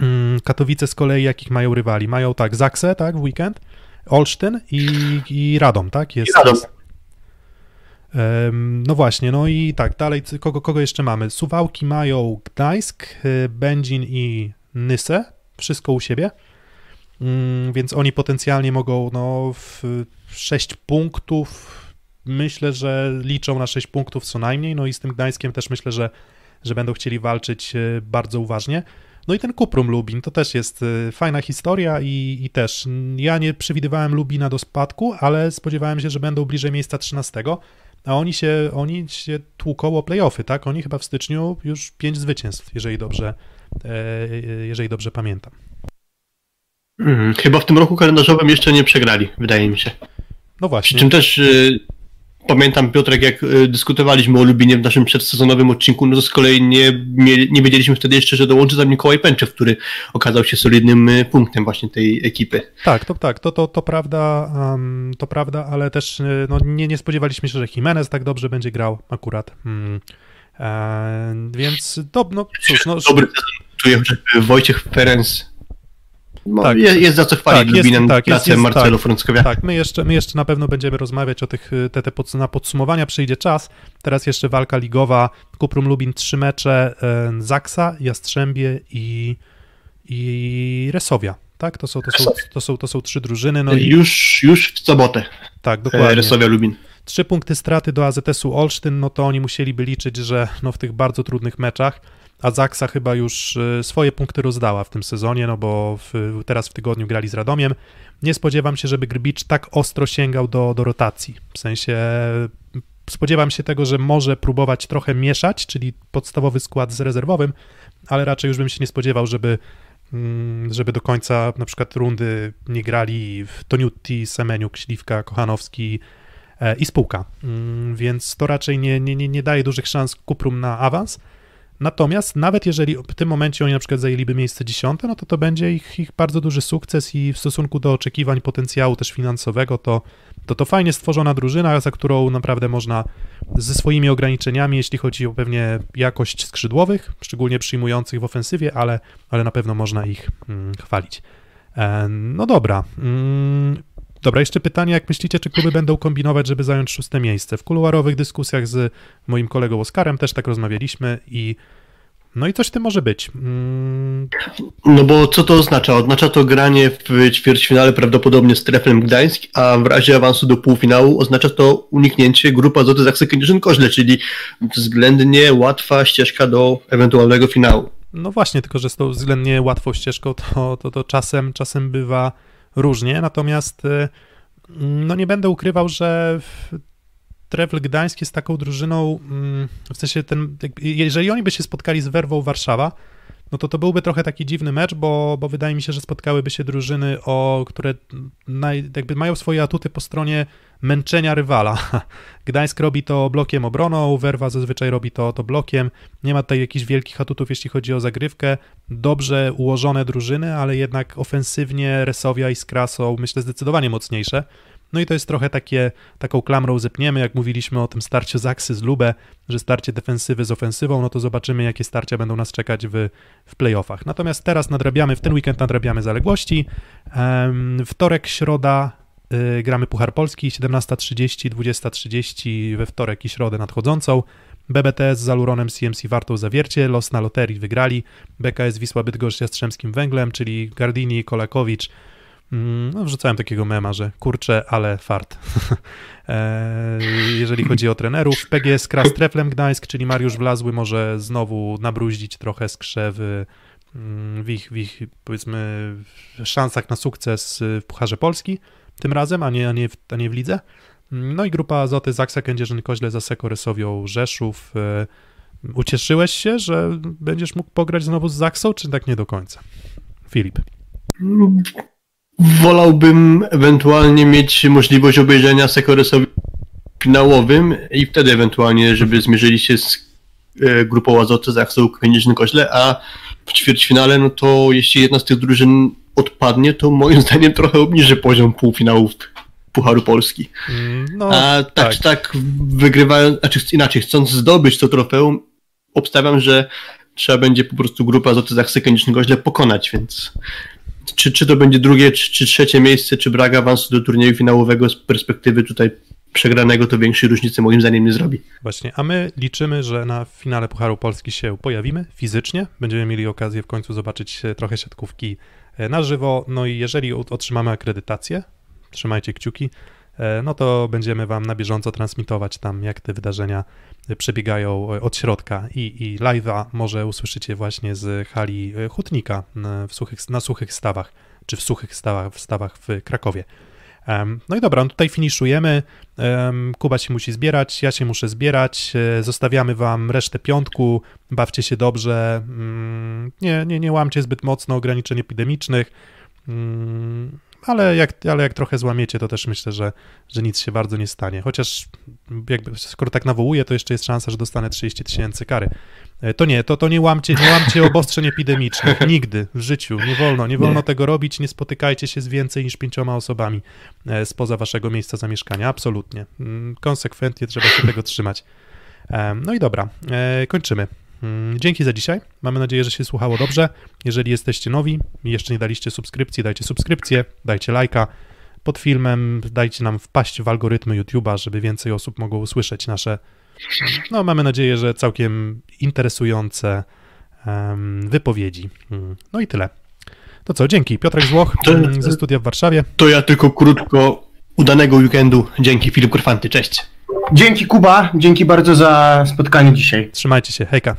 Mm, Katowice z kolei jakich mają rywali? Mają tak Zaksę, tak, w weekend, Olsztyn i, i Radom, tak? Jest, I Radom. Jest, no właśnie, no i tak, dalej, kogo, kogo jeszcze mamy? Suwałki mają Gdańsk, y, Będzin i Nysę, wszystko u siebie, mm, więc oni potencjalnie mogą, no, w 6 punktów, myślę, że liczą na 6 punktów co najmniej, no i z tym Gdańskiem też myślę, że, że będą chcieli walczyć y, bardzo uważnie. No i ten Kuprum Lubin to też jest y, fajna historia i, i też ja nie przewidywałem Lubina do spadku, ale spodziewałem się, że będą bliżej miejsca 13 a oni się, oni się tłuką o playoffy, tak? Oni chyba w styczniu już pięć zwycięstw, jeżeli dobrze, e, jeżeli dobrze pamiętam. Hmm, chyba w tym roku kalendarzowym jeszcze nie przegrali, wydaje mi się. No właśnie. Przy czym też y, pamiętam, Piotrek, jak y, dyskutowaliśmy o Lubinie w naszym przedsezonowym odcinku, no to z kolei nie, nie, wiedzieliśmy wtedy jeszcze, że dołączy tam Mikołaj Pęczew, który okazał się solidnym y, punktem właśnie tej ekipy. Tak, to tak, to, to, to prawda, um, to prawda, ale też y, no, nie, nie spodziewaliśmy się, że Jimenez tak dobrze będzie grał akurat. Hmm. E, więc to, no cóż, no... Dobry czuję, że Wojciech Ferenc tak, jest, jest, za co chwalić tak, Lubinem tak, pracę jest, Marcelu tak, Tak, my jeszcze, my jeszcze na pewno będziemy rozmawiać o tych, te, te pod, na podsumowania przyjdzie czas. Teraz jeszcze walka ligowa, Kuprum Lubin trzy mecze, e, Zaksa, Jastrzębie i, i Resowia. Tak, to są, to, są, to, są, to są trzy drużyny. No i... już, już w sobotę. Tak, dokładnie. Resowia Lubin. Trzy punkty straty do AZS-u Olsztyn, no to oni musieliby liczyć, że no w tych bardzo trudnych meczach a Zaksa chyba już y, swoje punkty rozdała w tym sezonie, no bo w, teraz w tygodniu grali z Radomiem. Nie spodziewam się, żeby Grbicz tak ostro sięgał do, do rotacji. W sensie spodziewam się tego, że może próbować trochę mieszać, czyli podstawowy skład z rezerwowym, ale raczej już bym się nie spodziewał, żeby mm, żeby do końca na przykład rundy nie grali w Toniutti, Semeniuk, Śliwka, Kochanowski e, i spółka. Mm, więc to raczej nie, nie, nie daje dużych szans Kuprum na awans. Natomiast nawet jeżeli w tym momencie oni na przykład zajęliby miejsce dziesiąte, no to to będzie ich, ich bardzo duży sukces i w stosunku do oczekiwań potencjału też finansowego, to to, to fajnie stworzona drużyna, za którą naprawdę można ze swoimi ograniczeniami, jeśli chodzi o pewnie jakość skrzydłowych, szczególnie przyjmujących w ofensywie, ale, ale na pewno można ich mm, chwalić. E, no dobra. Mm, Dobra, jeszcze pytanie, jak myślicie, czy kluby będą kombinować, żeby zająć szóste miejsce? W kuluarowych dyskusjach z moim kolegą Oskarem też tak rozmawialiśmy i no i coś w tym może być. Mm, No bo co to oznacza? Oznacza to granie w ćwierćfinale prawdopodobnie z Treflem Gdańsk, a w razie awansu do półfinału oznacza to uniknięcie grupa Zoty Zachsy Kędzierzyn-Koźle, czyli względnie łatwa ścieżka do ewentualnego finału. No właśnie, tylko że z tą względnie łatwą ścieżką to, to, to czasem, czasem bywa różnie, natomiast y, no nie będę ukrywał, że Trefl Gdańsk jest taką drużyną, mm, w sensie ten, jeżeli oni by się spotkali z Werwą Warszawa, no to to byłby trochę taki dziwny mecz, bo, bo wydaje mi się, że spotkałyby się drużyny, o, które naj, jakby mają swoje atuty po stronie męczenia rywala. (laughs) Gdańsk robi to blokiem obroną, Werwa zazwyczaj robi to, to blokiem. Nie ma tutaj jakichś wielkich atutów, jeśli chodzi o zagrywkę. Dobrze ułożone drużyny, ale jednak ofensywnie Resowia i Skra są, myślę, zdecydowanie mocniejsze. No i to jest trochę takie, taką klamrą zepniemy, jak mówiliśmy o tym starciu Zaksy z Lubę, że starcie defensywy z ofensywą, no to zobaczymy, jakie starcia będą nas czekać w, w playoffach. Natomiast teraz nadrabiamy, w ten weekend nadrabiamy zaległości. Em, wtorek, środa y, gramy Puchar Polski, 17.30, 20.30 we wtorek i środę nadchodzącą. BBTS z Aluronem CMC Wartą Zawiercie, los na loterii wygrali, BKS Wisła Bydgoszcz Jastrzębskim Węglem, czyli Gardini, Kolakowicz, No, wrzucałem takiego mema, że kurczę, ale fart. (laughs) E, Jeżeli chodzi o trenerów, PGS Kras Treflem Gdańsk, czyli Mariusz Wlazły może znowu nabruździć trochę skrzewy mm, w ich, w ich powiedzmy szansach na sukces w Pucharze Polski tym razem, a nie, a nie, w, a nie w lidze. No i grupa Azoty Zaksa Kędzierzyn Koźle za Sekorysowią Rzeszów. E, Ucieszyłeś się, że będziesz mógł pograć znowu z Zaksą, czy tak nie do końca? Filip. Wolałbym ewentualnie mieć możliwość obejrzenia Sekoresowi finałowym i wtedy ewentualnie, żeby zmierzyli się z e, grupą Azoty Zachsą Kędzierzyn-Koźle, a w ćwierćfinale, no to jeśli jedna z tych drużyn odpadnie, to moim (laughs) zdaniem trochę obniży poziom półfinałów Pucharu Polski. Mm, No, A tak czy tak wygrywając, znaczy inaczej, chcąc zdobyć to trofeum, obstawiam, że trzeba będzie po prostu grupę Azoty Zachsy Kędzierzyn-Koźle pokonać, więc czy, czy to będzie drugie, czy, czy trzecie miejsce, czy brak awansu do turnieju finałowego z perspektywy tutaj przegranego, to większej różnicy moim zdaniem nie zrobi. Właśnie, a my liczymy, że na finale Pucharu Polski się pojawimy fizycznie. Będziemy mieli okazję w końcu zobaczyć e, trochę siatkówki e, na żywo. No i jeżeli otrzymamy akredytację, trzymajcie kciuki, no to będziemy Wam na bieżąco transmitować tam, jak te wydarzenia e, przebiegają e, od środka i, i live'a może usłyszycie właśnie z hali e, Hutnika w suchych, na suchych stawach, czy w suchych stawach, w stawach w Krakowie. No i dobra, no tutaj finiszujemy. Em, Kuba się musi zbierać, ja się muszę zbierać. e, Zostawiamy wam resztę piątku. Bawcie się dobrze. mm, Nie, nie, nie łamcie zbyt mocno ograniczeń epidemicznych. Ale jak, ale jak trochę złamiecie, to też myślę, że, że nic się bardzo nie stanie. Chociaż jakby, skoro tak nawołuję, to jeszcze jest szansa, że dostanę 30 tysięcy kary. E, To nie, to, to nie łamcie, nie łamcie obostrzeń epidemicznych. (laughs) Nigdy w życiu. Nie wolno, nie wolno tego robić. Nie spotykajcie się z więcej niż pięcioma osobami e, spoza waszego miejsca zamieszkania. Absolutnie. Mm, Konsekwentnie trzeba się tego trzymać. Em, No i dobra, e, kończymy. Mm, Dzięki za dzisiaj. Mamy nadzieję, że się słuchało dobrze. Jeżeli jesteście nowi i jeszcze nie daliście subskrypcji, dajcie subskrypcję, dajcie lajka pod filmem, dajcie nam wpaść w algorytmy YouTube'a, żeby więcej osób mogło usłyszeć nasze, no mamy nadzieję, że całkiem interesujące em, wypowiedzi. Mm, No i tyle. To co, dzięki. Piotrek Złoch To- ze studia w Warszawie. To ja tylko krótko udanego weekendu. Dzięki Filip Kurfanty, cześć. Dzięki Kuba, dzięki bardzo za spotkanie dzisiaj. Trzymajcie się. Hejka.